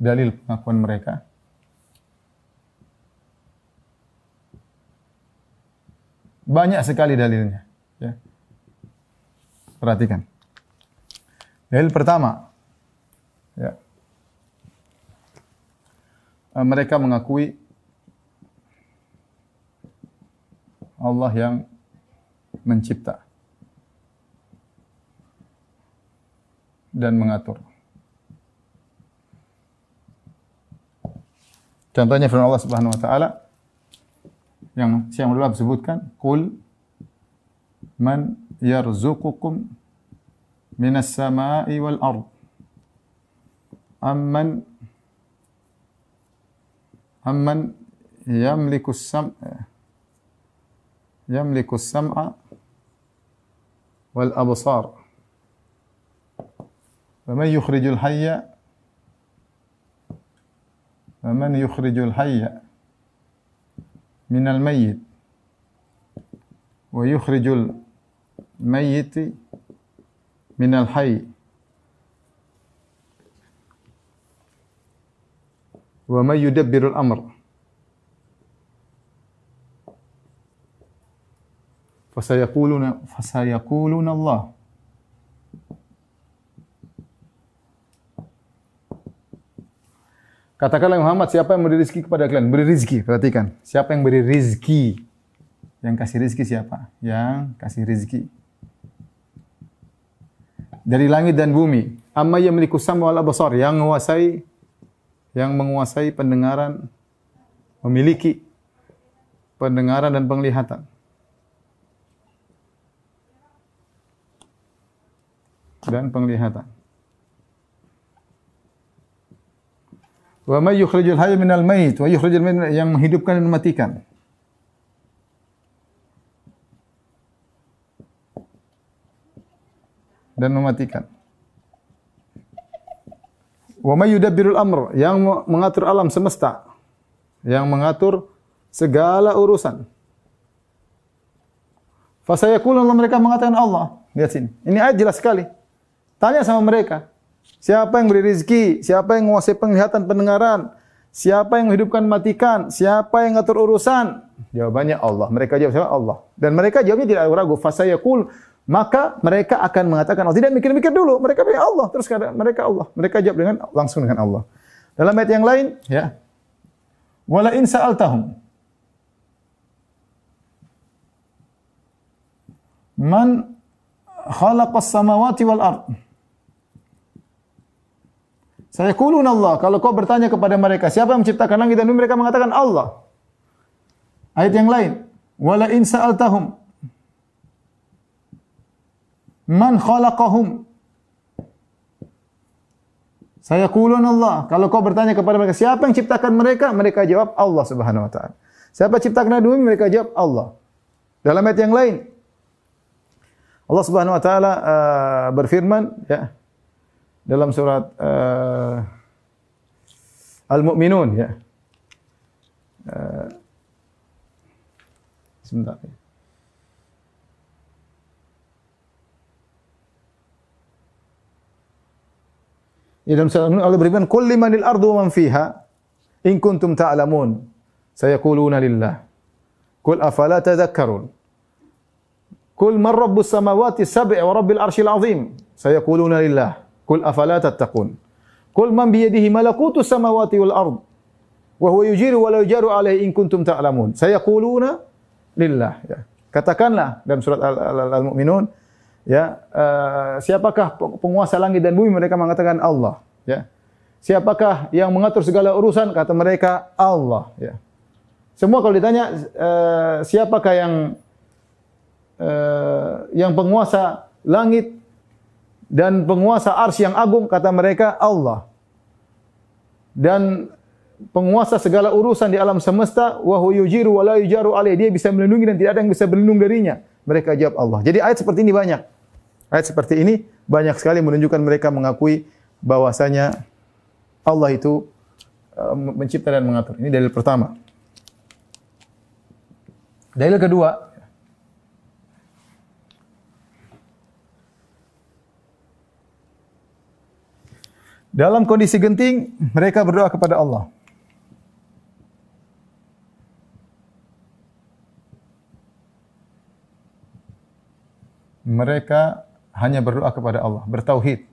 Dalil pengakuan mereka. Banyak sekali dalilnya. Ya. Perhatikan. Dalil pertama, Ya. Eh, mereka mengakui Allah yang mencipta dan mengatur. Contohnya firman Allah Subhanahu wa taala yang Syekh Abdullah sebutkan, "Qul man yarzuqukum minas sama'i wal ard." amman amman yamliku sam yamliku sam'a wal absar ومن يخرج الحي فمن يخرج الحي من الميت ويخرج الميت من الحي ومن يدبر الأمر. فسيقولون فسيقولون الله. Katakanlah Muhammad, siapa yang beri rezeki kepada kalian? Beri rezeki, perhatikan. Siapa yang beri rezeki? Yang kasih rezeki siapa? Yang kasih rezeki. Dari langit dan bumi. Amma yamliku sam'a wal yang menguasai yang menguasai pendengaran, memiliki pendengaran dan penglihatan. Dan penglihatan. Wa may yukhrijul hayya minal mayit wa yukhrijul mayit yang menghidupkan dan mematikan. dan mematikan. Wa may yudabbirul amr, yang mengatur alam semesta, yang mengatur segala urusan. Fasayaqulun mereka mengatakan Allah. Lihat sini. Ini ayat jelas sekali. Tanya sama mereka. Siapa yang beri rezeki? Siapa yang menguasai penglihatan pendengaran? Siapa yang menghidupkan matikan? Siapa yang ngatur urusan? Jawabannya Allah. Mereka jawab siapa? Allah. Dan mereka jawabnya tidak ragu. Fasayaqul maka mereka akan mengatakan Allah. Tidak mikir-mikir dulu. Mereka bilang Allah. Terus kata mereka Allah. Mereka jawab dengan langsung dengan Allah. Dalam ayat yang lain, ya. Wala in sa'altahum Man khalaqas samawati wal ard. Saya kulun Allah. Kalau kau bertanya kepada mereka, siapa yang menciptakan langit dan bumi? Mereka mengatakan Allah. Ayat yang lain. Wala in sa'altahum. Man khalaqahum. Saya kulun Allah. Kalau kau bertanya kepada mereka, siapa yang ciptakan mereka? Mereka jawab Allah subhanahu wa ta'ala. Siapa ciptakan bumi? Mereka jawab Allah. Dalam ayat yang lain, Allah Subhanahu wa taala uh, berfirman ya dalam surat uh, Al-Mu'minun ya. Uh, sebentar ya. Ya dalam surat Allah berfirman, "Qul limanil ardu wa man fiha in kuntum ta'lamun." Sayaquluna lillah. Qul afala tadhakkarun? Kul man rabbus samawati sab'i wa rabbil arsyil azim. Sayaquluna lillah. Kul afala tattaqun. Kul man biyadihi malakutu samawati wal ard. Wa huwa yujiru wa la yujaru alaihi in kuntum ta'lamun. Sayaquluna lillah. Ya. Katakanlah dalam surat Al-Mu'minun, ya, uh, siapakah penguasa langit dan bumi? Mereka mengatakan Allah, ya. Siapakah yang mengatur segala urusan? Kata mereka Allah, ya. Semua kalau ditanya uh, siapakah yang uh, yang penguasa langit dan penguasa arsy yang agung kata mereka Allah. Dan penguasa segala urusan di alam semesta wa yujiru wa la yujaru alaih. Dia bisa melindungi dan tidak ada yang bisa berlindung darinya. Mereka jawab Allah. Jadi ayat seperti ini banyak. Ayat seperti ini banyak sekali menunjukkan mereka mengakui bahwasanya Allah itu uh, mencipta dan mengatur. Ini dalil pertama. Dalil kedua, Dalam kondisi genting, mereka berdoa kepada Allah. Mereka hanya berdoa kepada Allah, bertauhid.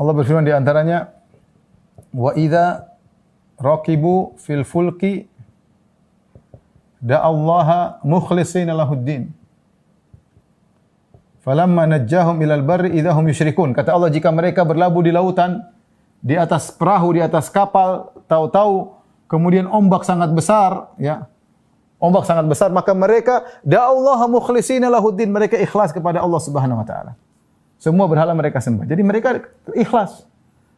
Allah berfirman di antaranya, "Wa idza raqibu fil fulki da'allaha mukhlishina lahuddin." Falamma najjahum ilal barri idahum yusyrikun. Kata Allah jika mereka berlabuh di lautan di atas perahu di atas kapal tahu-tahu kemudian ombak sangat besar ya. Ombak sangat besar maka mereka da'allaha mukhlishina lahuddin mereka ikhlas kepada Allah Subhanahu wa taala. Semua berhala mereka sembah. Jadi mereka ikhlas.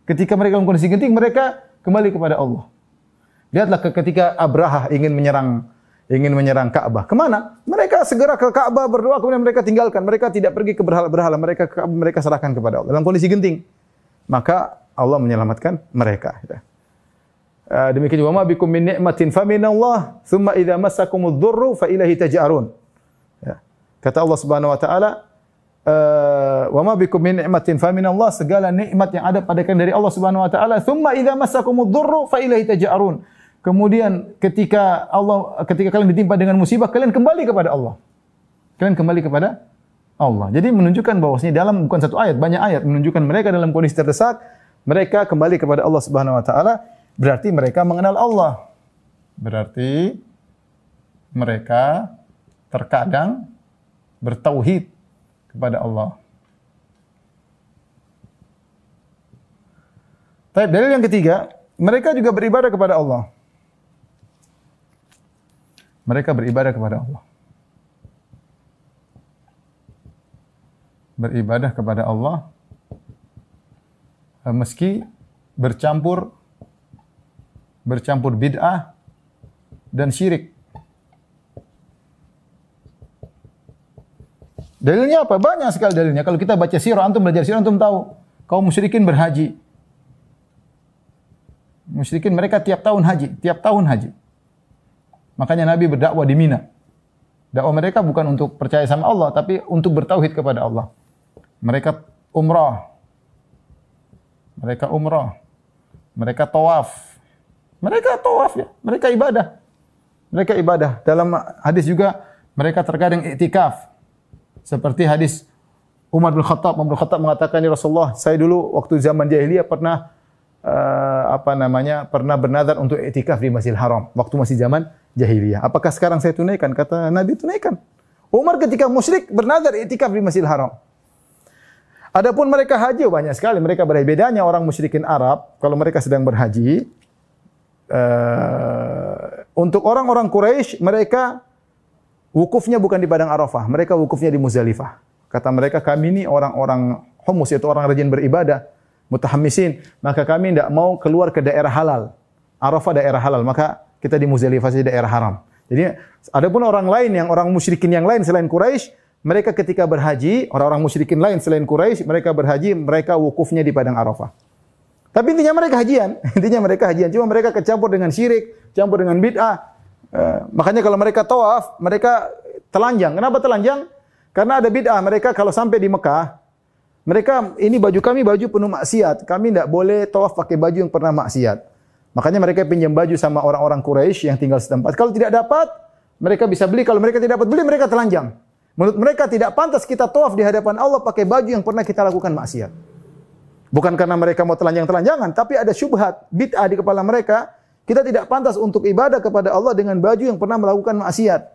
Ketika mereka dalam kondisi genting mereka kembali kepada Allah. Lihatlah ketika Abraha ingin menyerang ingin menyerang Ka'bah. Ke mana? Mereka segera ke Ka'bah berdoa, kemudian mereka tinggalkan. Mereka tidak pergi ke berhala-berhala. Mereka mereka serahkan kepada Allah. Dalam kondisi genting. Maka Allah menyelamatkan mereka. Ya. Uh, demikian juga ma bikum min ni'matin fa Allah, thumma idza massakumudz dzurru fa ilaihi taj'arun. Kata Allah Subhanahu wa taala, wa ma bikum min ni'matin fa Allah, segala nikmat yang ada pada kalian dari Allah Subhanahu wa taala, thumma idza massakumudz dzurru fa ilaihi taj'arun. Kemudian ketika Allah ketika kalian ditimpa dengan musibah, kalian kembali kepada Allah. Kalian kembali kepada Allah. Jadi menunjukkan bahwasanya dalam bukan satu ayat, banyak ayat menunjukkan mereka dalam kondisi terdesak, mereka kembali kepada Allah Subhanahu wa taala, berarti mereka mengenal Allah. Berarti mereka terkadang bertauhid kepada Allah. Tapi dalil yang ketiga, mereka juga beribadah kepada Allah. Mereka beribadah kepada Allah. Beribadah kepada Allah eh, meski bercampur bercampur bid'ah dan syirik. Dalilnya apa? Banyak sekali dalilnya. Kalau kita baca sirah, antum belajar sirah, antum tahu kaum musyrikin berhaji. Musyrikin mereka tiap tahun haji, tiap tahun haji. Makanya Nabi berdakwah di Mina. Dakwah mereka bukan untuk percaya sama Allah, tapi untuk bertauhid kepada Allah. Mereka umrah. Mereka umrah. Mereka tawaf. Mereka tawaf ya, mereka ibadah. Mereka ibadah. Dalam hadis juga mereka terkadang iktikaf. Seperti hadis Umar bin Khattab, Umar bin Khattab mengatakan ya Rasulullah, saya dulu waktu zaman jahiliyah pernah uh, apa namanya? pernah bernazar untuk iktikaf di Masjidil Haram waktu masih zaman jahiliyah. Apakah sekarang saya tunaikan? Kata Nabi tunaikan. Umar ketika musyrik bernazar iktikaf di Masjidil Haram. Adapun mereka haji banyak sekali mereka berhaji. Bedanya orang musyrikin Arab kalau mereka sedang berhaji uh, untuk orang-orang Quraisy mereka wukufnya bukan di padang Arafah, mereka wukufnya di Muzdalifah. Kata mereka kami ini orang-orang humus yaitu orang rajin beribadah, mutahamisin, maka kami tidak mau keluar ke daerah halal. Arafah daerah halal, maka kita di Muzdalifah saja daerah haram. Jadi adapun orang lain yang orang musyrikin yang lain selain Quraisy mereka ketika berhaji, orang-orang musyrikin lain selain Quraisy, mereka berhaji, mereka wukufnya di padang Arafah. Tapi intinya mereka hajian, [laughs] intinya mereka hajian. Cuma mereka kecampur dengan syirik, campur dengan bid'ah. Eh, makanya kalau mereka tawaf, mereka telanjang. Kenapa telanjang? Karena ada bid'ah. Mereka kalau sampai di Mekah, mereka ini baju kami baju penuh maksiat. Kami tidak boleh tawaf pakai baju yang pernah maksiat. Makanya mereka pinjam baju sama orang-orang Quraisy yang tinggal setempat. Kalau tidak dapat, mereka bisa beli. Kalau mereka tidak dapat beli, mereka telanjang. Menurut mereka tidak pantas kita tawaf di hadapan Allah pakai baju yang pernah kita lakukan maksiat. Bukan karena mereka mau telanjang-telanjangan, tapi ada syubhat, bid'ah di kepala mereka. Kita tidak pantas untuk ibadah kepada Allah dengan baju yang pernah melakukan maksiat.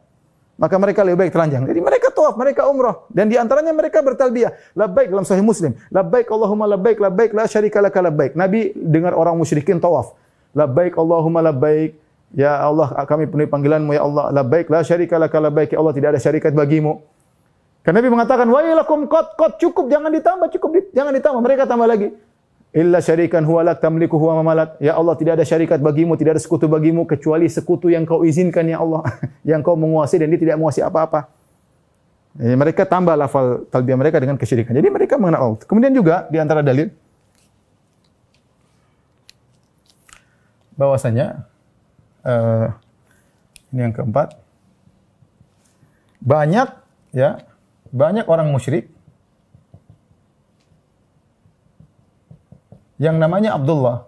Maka mereka lebih baik telanjang. Jadi mereka tawaf, mereka umrah. Dan di antaranya mereka bertalbiyah. Labbaik dalam sahih muslim. Labbaik Allahumma labbaik, labbaik la syarika laka labbaik. Nabi dengar orang musyrikin tawaf. Labbaik Allahumma labbaik. Ya Allah, kami penuhi panggilanmu ya Allah. Labbaik la syarika laka labbaik. Ya Allah, tidak ada syarikat bagimu. Karena Nabi mengatakan, "Wa ilakum qad qad cukup, jangan ditambah, cukup di, jangan ditambah." Mereka tambah lagi. Illa syarikan huwa lak tamliku huwa mamalat. Ya Allah, tidak ada syarikat bagimu, tidak ada sekutu bagimu kecuali sekutu yang kau izinkan ya Allah, [laughs] yang kau menguasai dan dia tidak menguasai apa-apa. Ya, mereka tambah lafal talbiyah mereka dengan kesyirikan. Jadi mereka mengenal Allah. Kemudian juga di antara dalil bahwasanya uh, ini yang keempat. Banyak ya, banyak orang musyrik yang namanya Abdullah.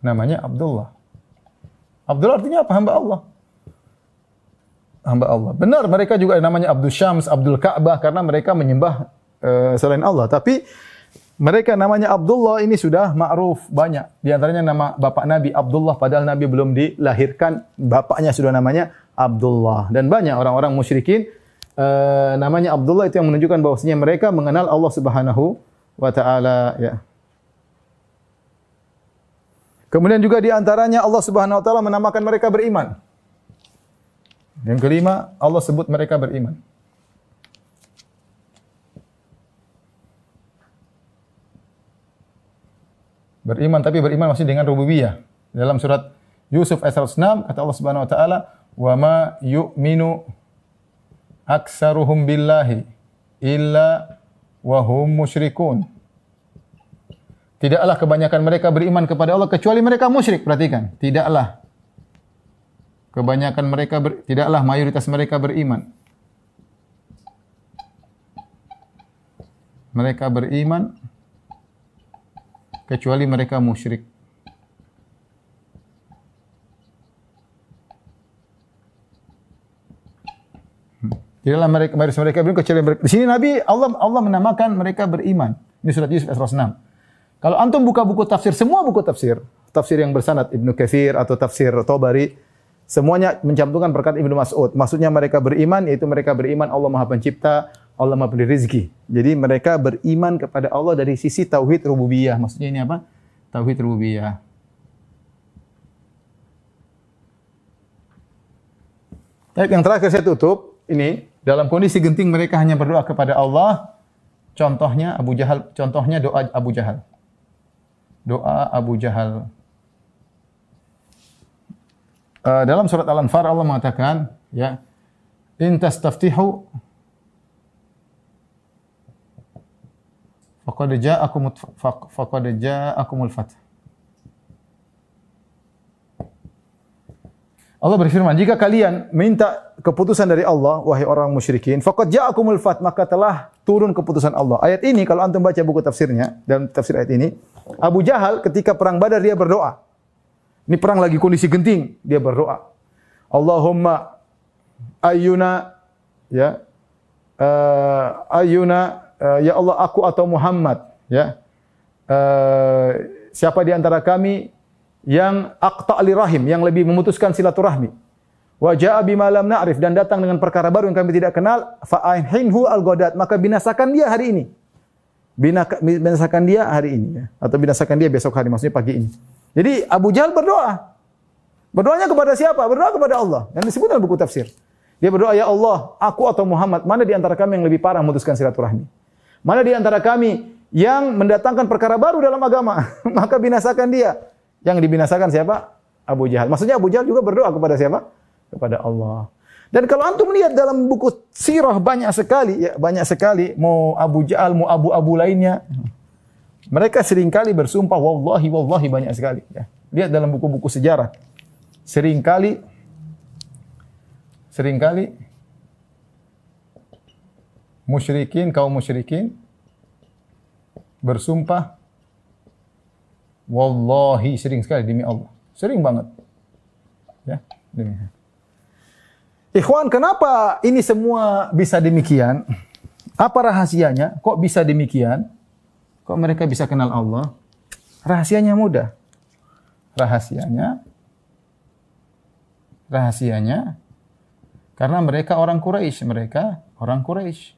Namanya Abdullah. Abdullah artinya apa? Hamba Allah. Hamba Allah. Benar mereka juga namanya Abdul Syams, Abdul Ka'bah karena mereka menyembah uh, selain Allah. Tapi mereka namanya Abdullah ini sudah ma'ruf banyak. Di antaranya nama bapak Nabi Abdullah padahal Nabi belum dilahirkan, bapaknya sudah namanya Abdullah. Dan banyak orang-orang musyrikin uh, namanya Abdullah itu yang menunjukkan bahwasanya mereka mengenal Allah Subhanahu wa taala ya. Kemudian juga di antaranya Allah Subhanahu wa taala menamakan mereka beriman. Yang kelima, Allah sebut mereka beriman. Beriman tapi beriman masih dengan rububiyah. Dalam surat Yusuf ayat 106 kata Allah Subhanahu wa taala, "Wa ma yu'minu aksaruhum billahi illa wa hum musyrikun." Tidaklah kebanyakan mereka beriman kepada Allah kecuali mereka musyrik. Perhatikan, tidaklah kebanyakan mereka ber, tidaklah mayoritas mereka beriman. Mereka beriman kecuali mereka musyrik. Hmm. Tidaklah mereka mereka beriman kecuali. Di sini Nabi Allah Allah menamakan mereka beriman. Ini surat Yusuf ayat 6. Kalau antum buka buku tafsir, semua buku tafsir, tafsir yang bersanad Ibnu Katsir atau tafsir Tabari, semuanya mencantumkan perkataan Ibnu Mas'ud. Maksudnya mereka beriman yaitu mereka beriman Allah Maha Pencipta, Allah Maha Pemberi rezeki. Jadi mereka beriman kepada Allah dari sisi tauhid rububiyah. Maksudnya ini apa? Tauhid rububiyah. Baik, yang terakhir saya tutup ini dalam kondisi genting mereka hanya berdoa kepada Allah. Contohnya Abu Jahal, contohnya doa Abu Jahal. Doa Abu Jahal. Eh, dalam surat Al-Anfar Allah mengatakan ya in tastaftihu faqad ja'akum faqad ja'akumul fath Allah berfirman, jika kalian minta keputusan dari Allah, wahai orang musyrikin, faqad ja'akumul fat, maka telah turun keputusan Allah. Ayat ini, kalau antum baca buku tafsirnya, dan tafsir ayat ini, Abu Jahal ketika perang badar dia berdoa. Ini perang lagi kondisi genting, dia berdoa. Allahumma ayyuna ya eh, ayyuna eh, ya Allah aku atau Muhammad ya Eh, siapa di antara kami yang aqta li rahim yang lebih memutuskan silaturahmi. Wa jaa bima lam na'rif dan datang dengan perkara baru yang kami tidak kenal fa ainhu al godat maka binasakan dia hari ini. Bina- binasakan dia hari ini ya. atau binasakan dia besok hari maksudnya pagi ini jadi Abu Jahal berdoa. Berdoanya kepada siapa? Berdoa kepada Allah. Dan disebut dalam buku tafsir. Dia berdoa ya Allah aku atau Muhammad mana di antara kami yang lebih parah memutuskan silaturahmi? Mana di antara kami yang mendatangkan perkara baru dalam agama? [laughs] Maka binasakan dia. Yang dibinasakan siapa? Abu Jahal. Maksudnya Abu Jahal juga berdoa kepada siapa? Kepada Allah. Dan kalau antum lihat dalam buku sirah banyak sekali ya banyak sekali mau Abu Jahal mau abu-abu lainnya mereka sering kali bersumpah wallahi wallahi banyak sekali ya. Lihat dalam buku-buku sejarah. Seringkali sering kali musyrikin kaum musyrikin bersumpah wallahi sering sekali demi Allah. Sering banget. Ya, demi. Ikhwan, kenapa ini semua bisa demikian? Apa rahasianya? Kok bisa demikian? Kok mereka bisa kenal Allah? Rahasianya mudah. Rahasianya rahasianya karena mereka orang Quraisy, mereka orang Quraisy.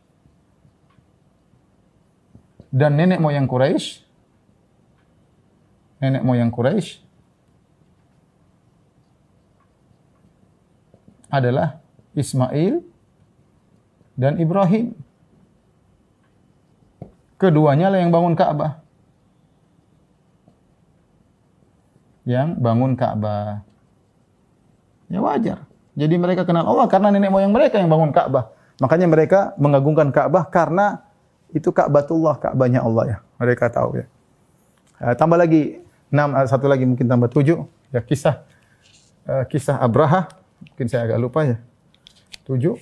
Dan nenek moyang Quraisy nenek moyang Quraisy adalah Ismail dan Ibrahim. Keduanya lah yang bangun Ka'bah. Yang bangun Ka'bah. Ya wajar. Jadi mereka kenal Allah karena nenek moyang mereka yang bangun Ka'bah. Makanya mereka mengagungkan Ka'bah karena itu Ka'batullah, Ka'bahnya Allah ya. Mereka tahu ya. Eh, tambah lagi enam, eh, satu lagi mungkin tambah tujuh. Ya kisah eh, kisah Abraha. Mungkin saya agak lupa ya. Tujuh.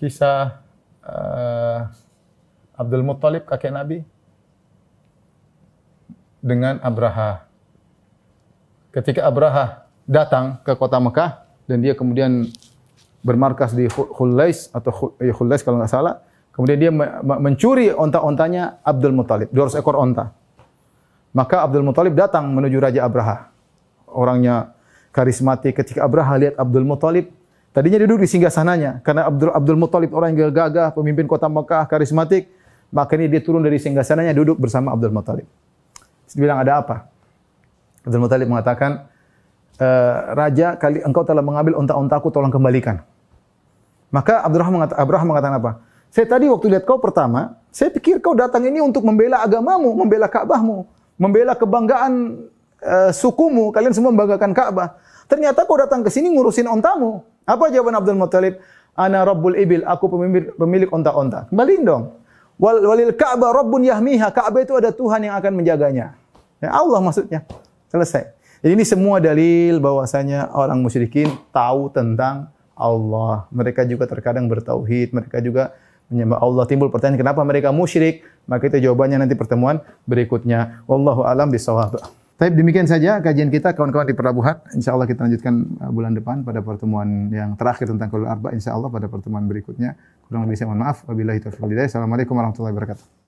Kisah eh, Abdul Muttalib kakek Nabi dengan Abraha. Ketika Abraha datang ke kota Mekah dan dia kemudian bermarkas di Khulais atau ya Khulais kalau nggak salah, kemudian dia me- me- mencuri onta-ontanya Abdul Muttalib, 200 ekor onta. Maka Abdul Muttalib datang menuju Raja Abraha. Orangnya karismatik. Ketika Abraha lihat Abdul Muttalib, tadinya duduk di singgasananya karena Abdul Abdul Muttalib orang yang gagah, pemimpin kota Mekah, karismatik. Makanya dia turun dari singgasananya duduk bersama Abdul Muttalib. Dia bilang ada apa? Abdul Muttalib mengatakan, "Eh, Raja, kali engkau telah mengambil unta-untaku, tolong kembalikan. Maka Abdurrahman mengata, Abraham mengatakan apa? Saya tadi waktu lihat kau pertama, saya pikir kau datang ini untuk membela agamamu, membela Ka'bahmu, membela kebanggaan eh, sukumu. Kalian semua membanggakan Ka'bah. Ternyata kau datang ke sini ngurusin ontamu. Apa jawaban Abdul Muttalib? Ana Rabbul Ibil, aku pemimpin, pemilik onta-onta. Kembaliin dong. Wal, walil Ka'bah Rabbun Yahmiha. Ka'bah itu ada Tuhan yang akan menjaganya. Ya Allah maksudnya. Selesai. Jadi ini semua dalil bahwasanya orang musyrikin tahu tentang Allah. Mereka juga terkadang bertauhid, mereka juga menyembah Allah. Timbul pertanyaan kenapa mereka musyrik? Maka itu jawabannya nanti pertemuan berikutnya. Wallahu alam bisawab. Baik, demikian saja kajian kita kawan-kawan di Pelabuhan. Insya Allah kita lanjutkan uh, bulan depan pada pertemuan yang terakhir tentang Qaulul Arba. Insya Allah pada pertemuan berikutnya. Kurang lebih saya mohon maaf. Wabillahi taufiq. Assalamualaikum warahmatullahi wabarakatuh.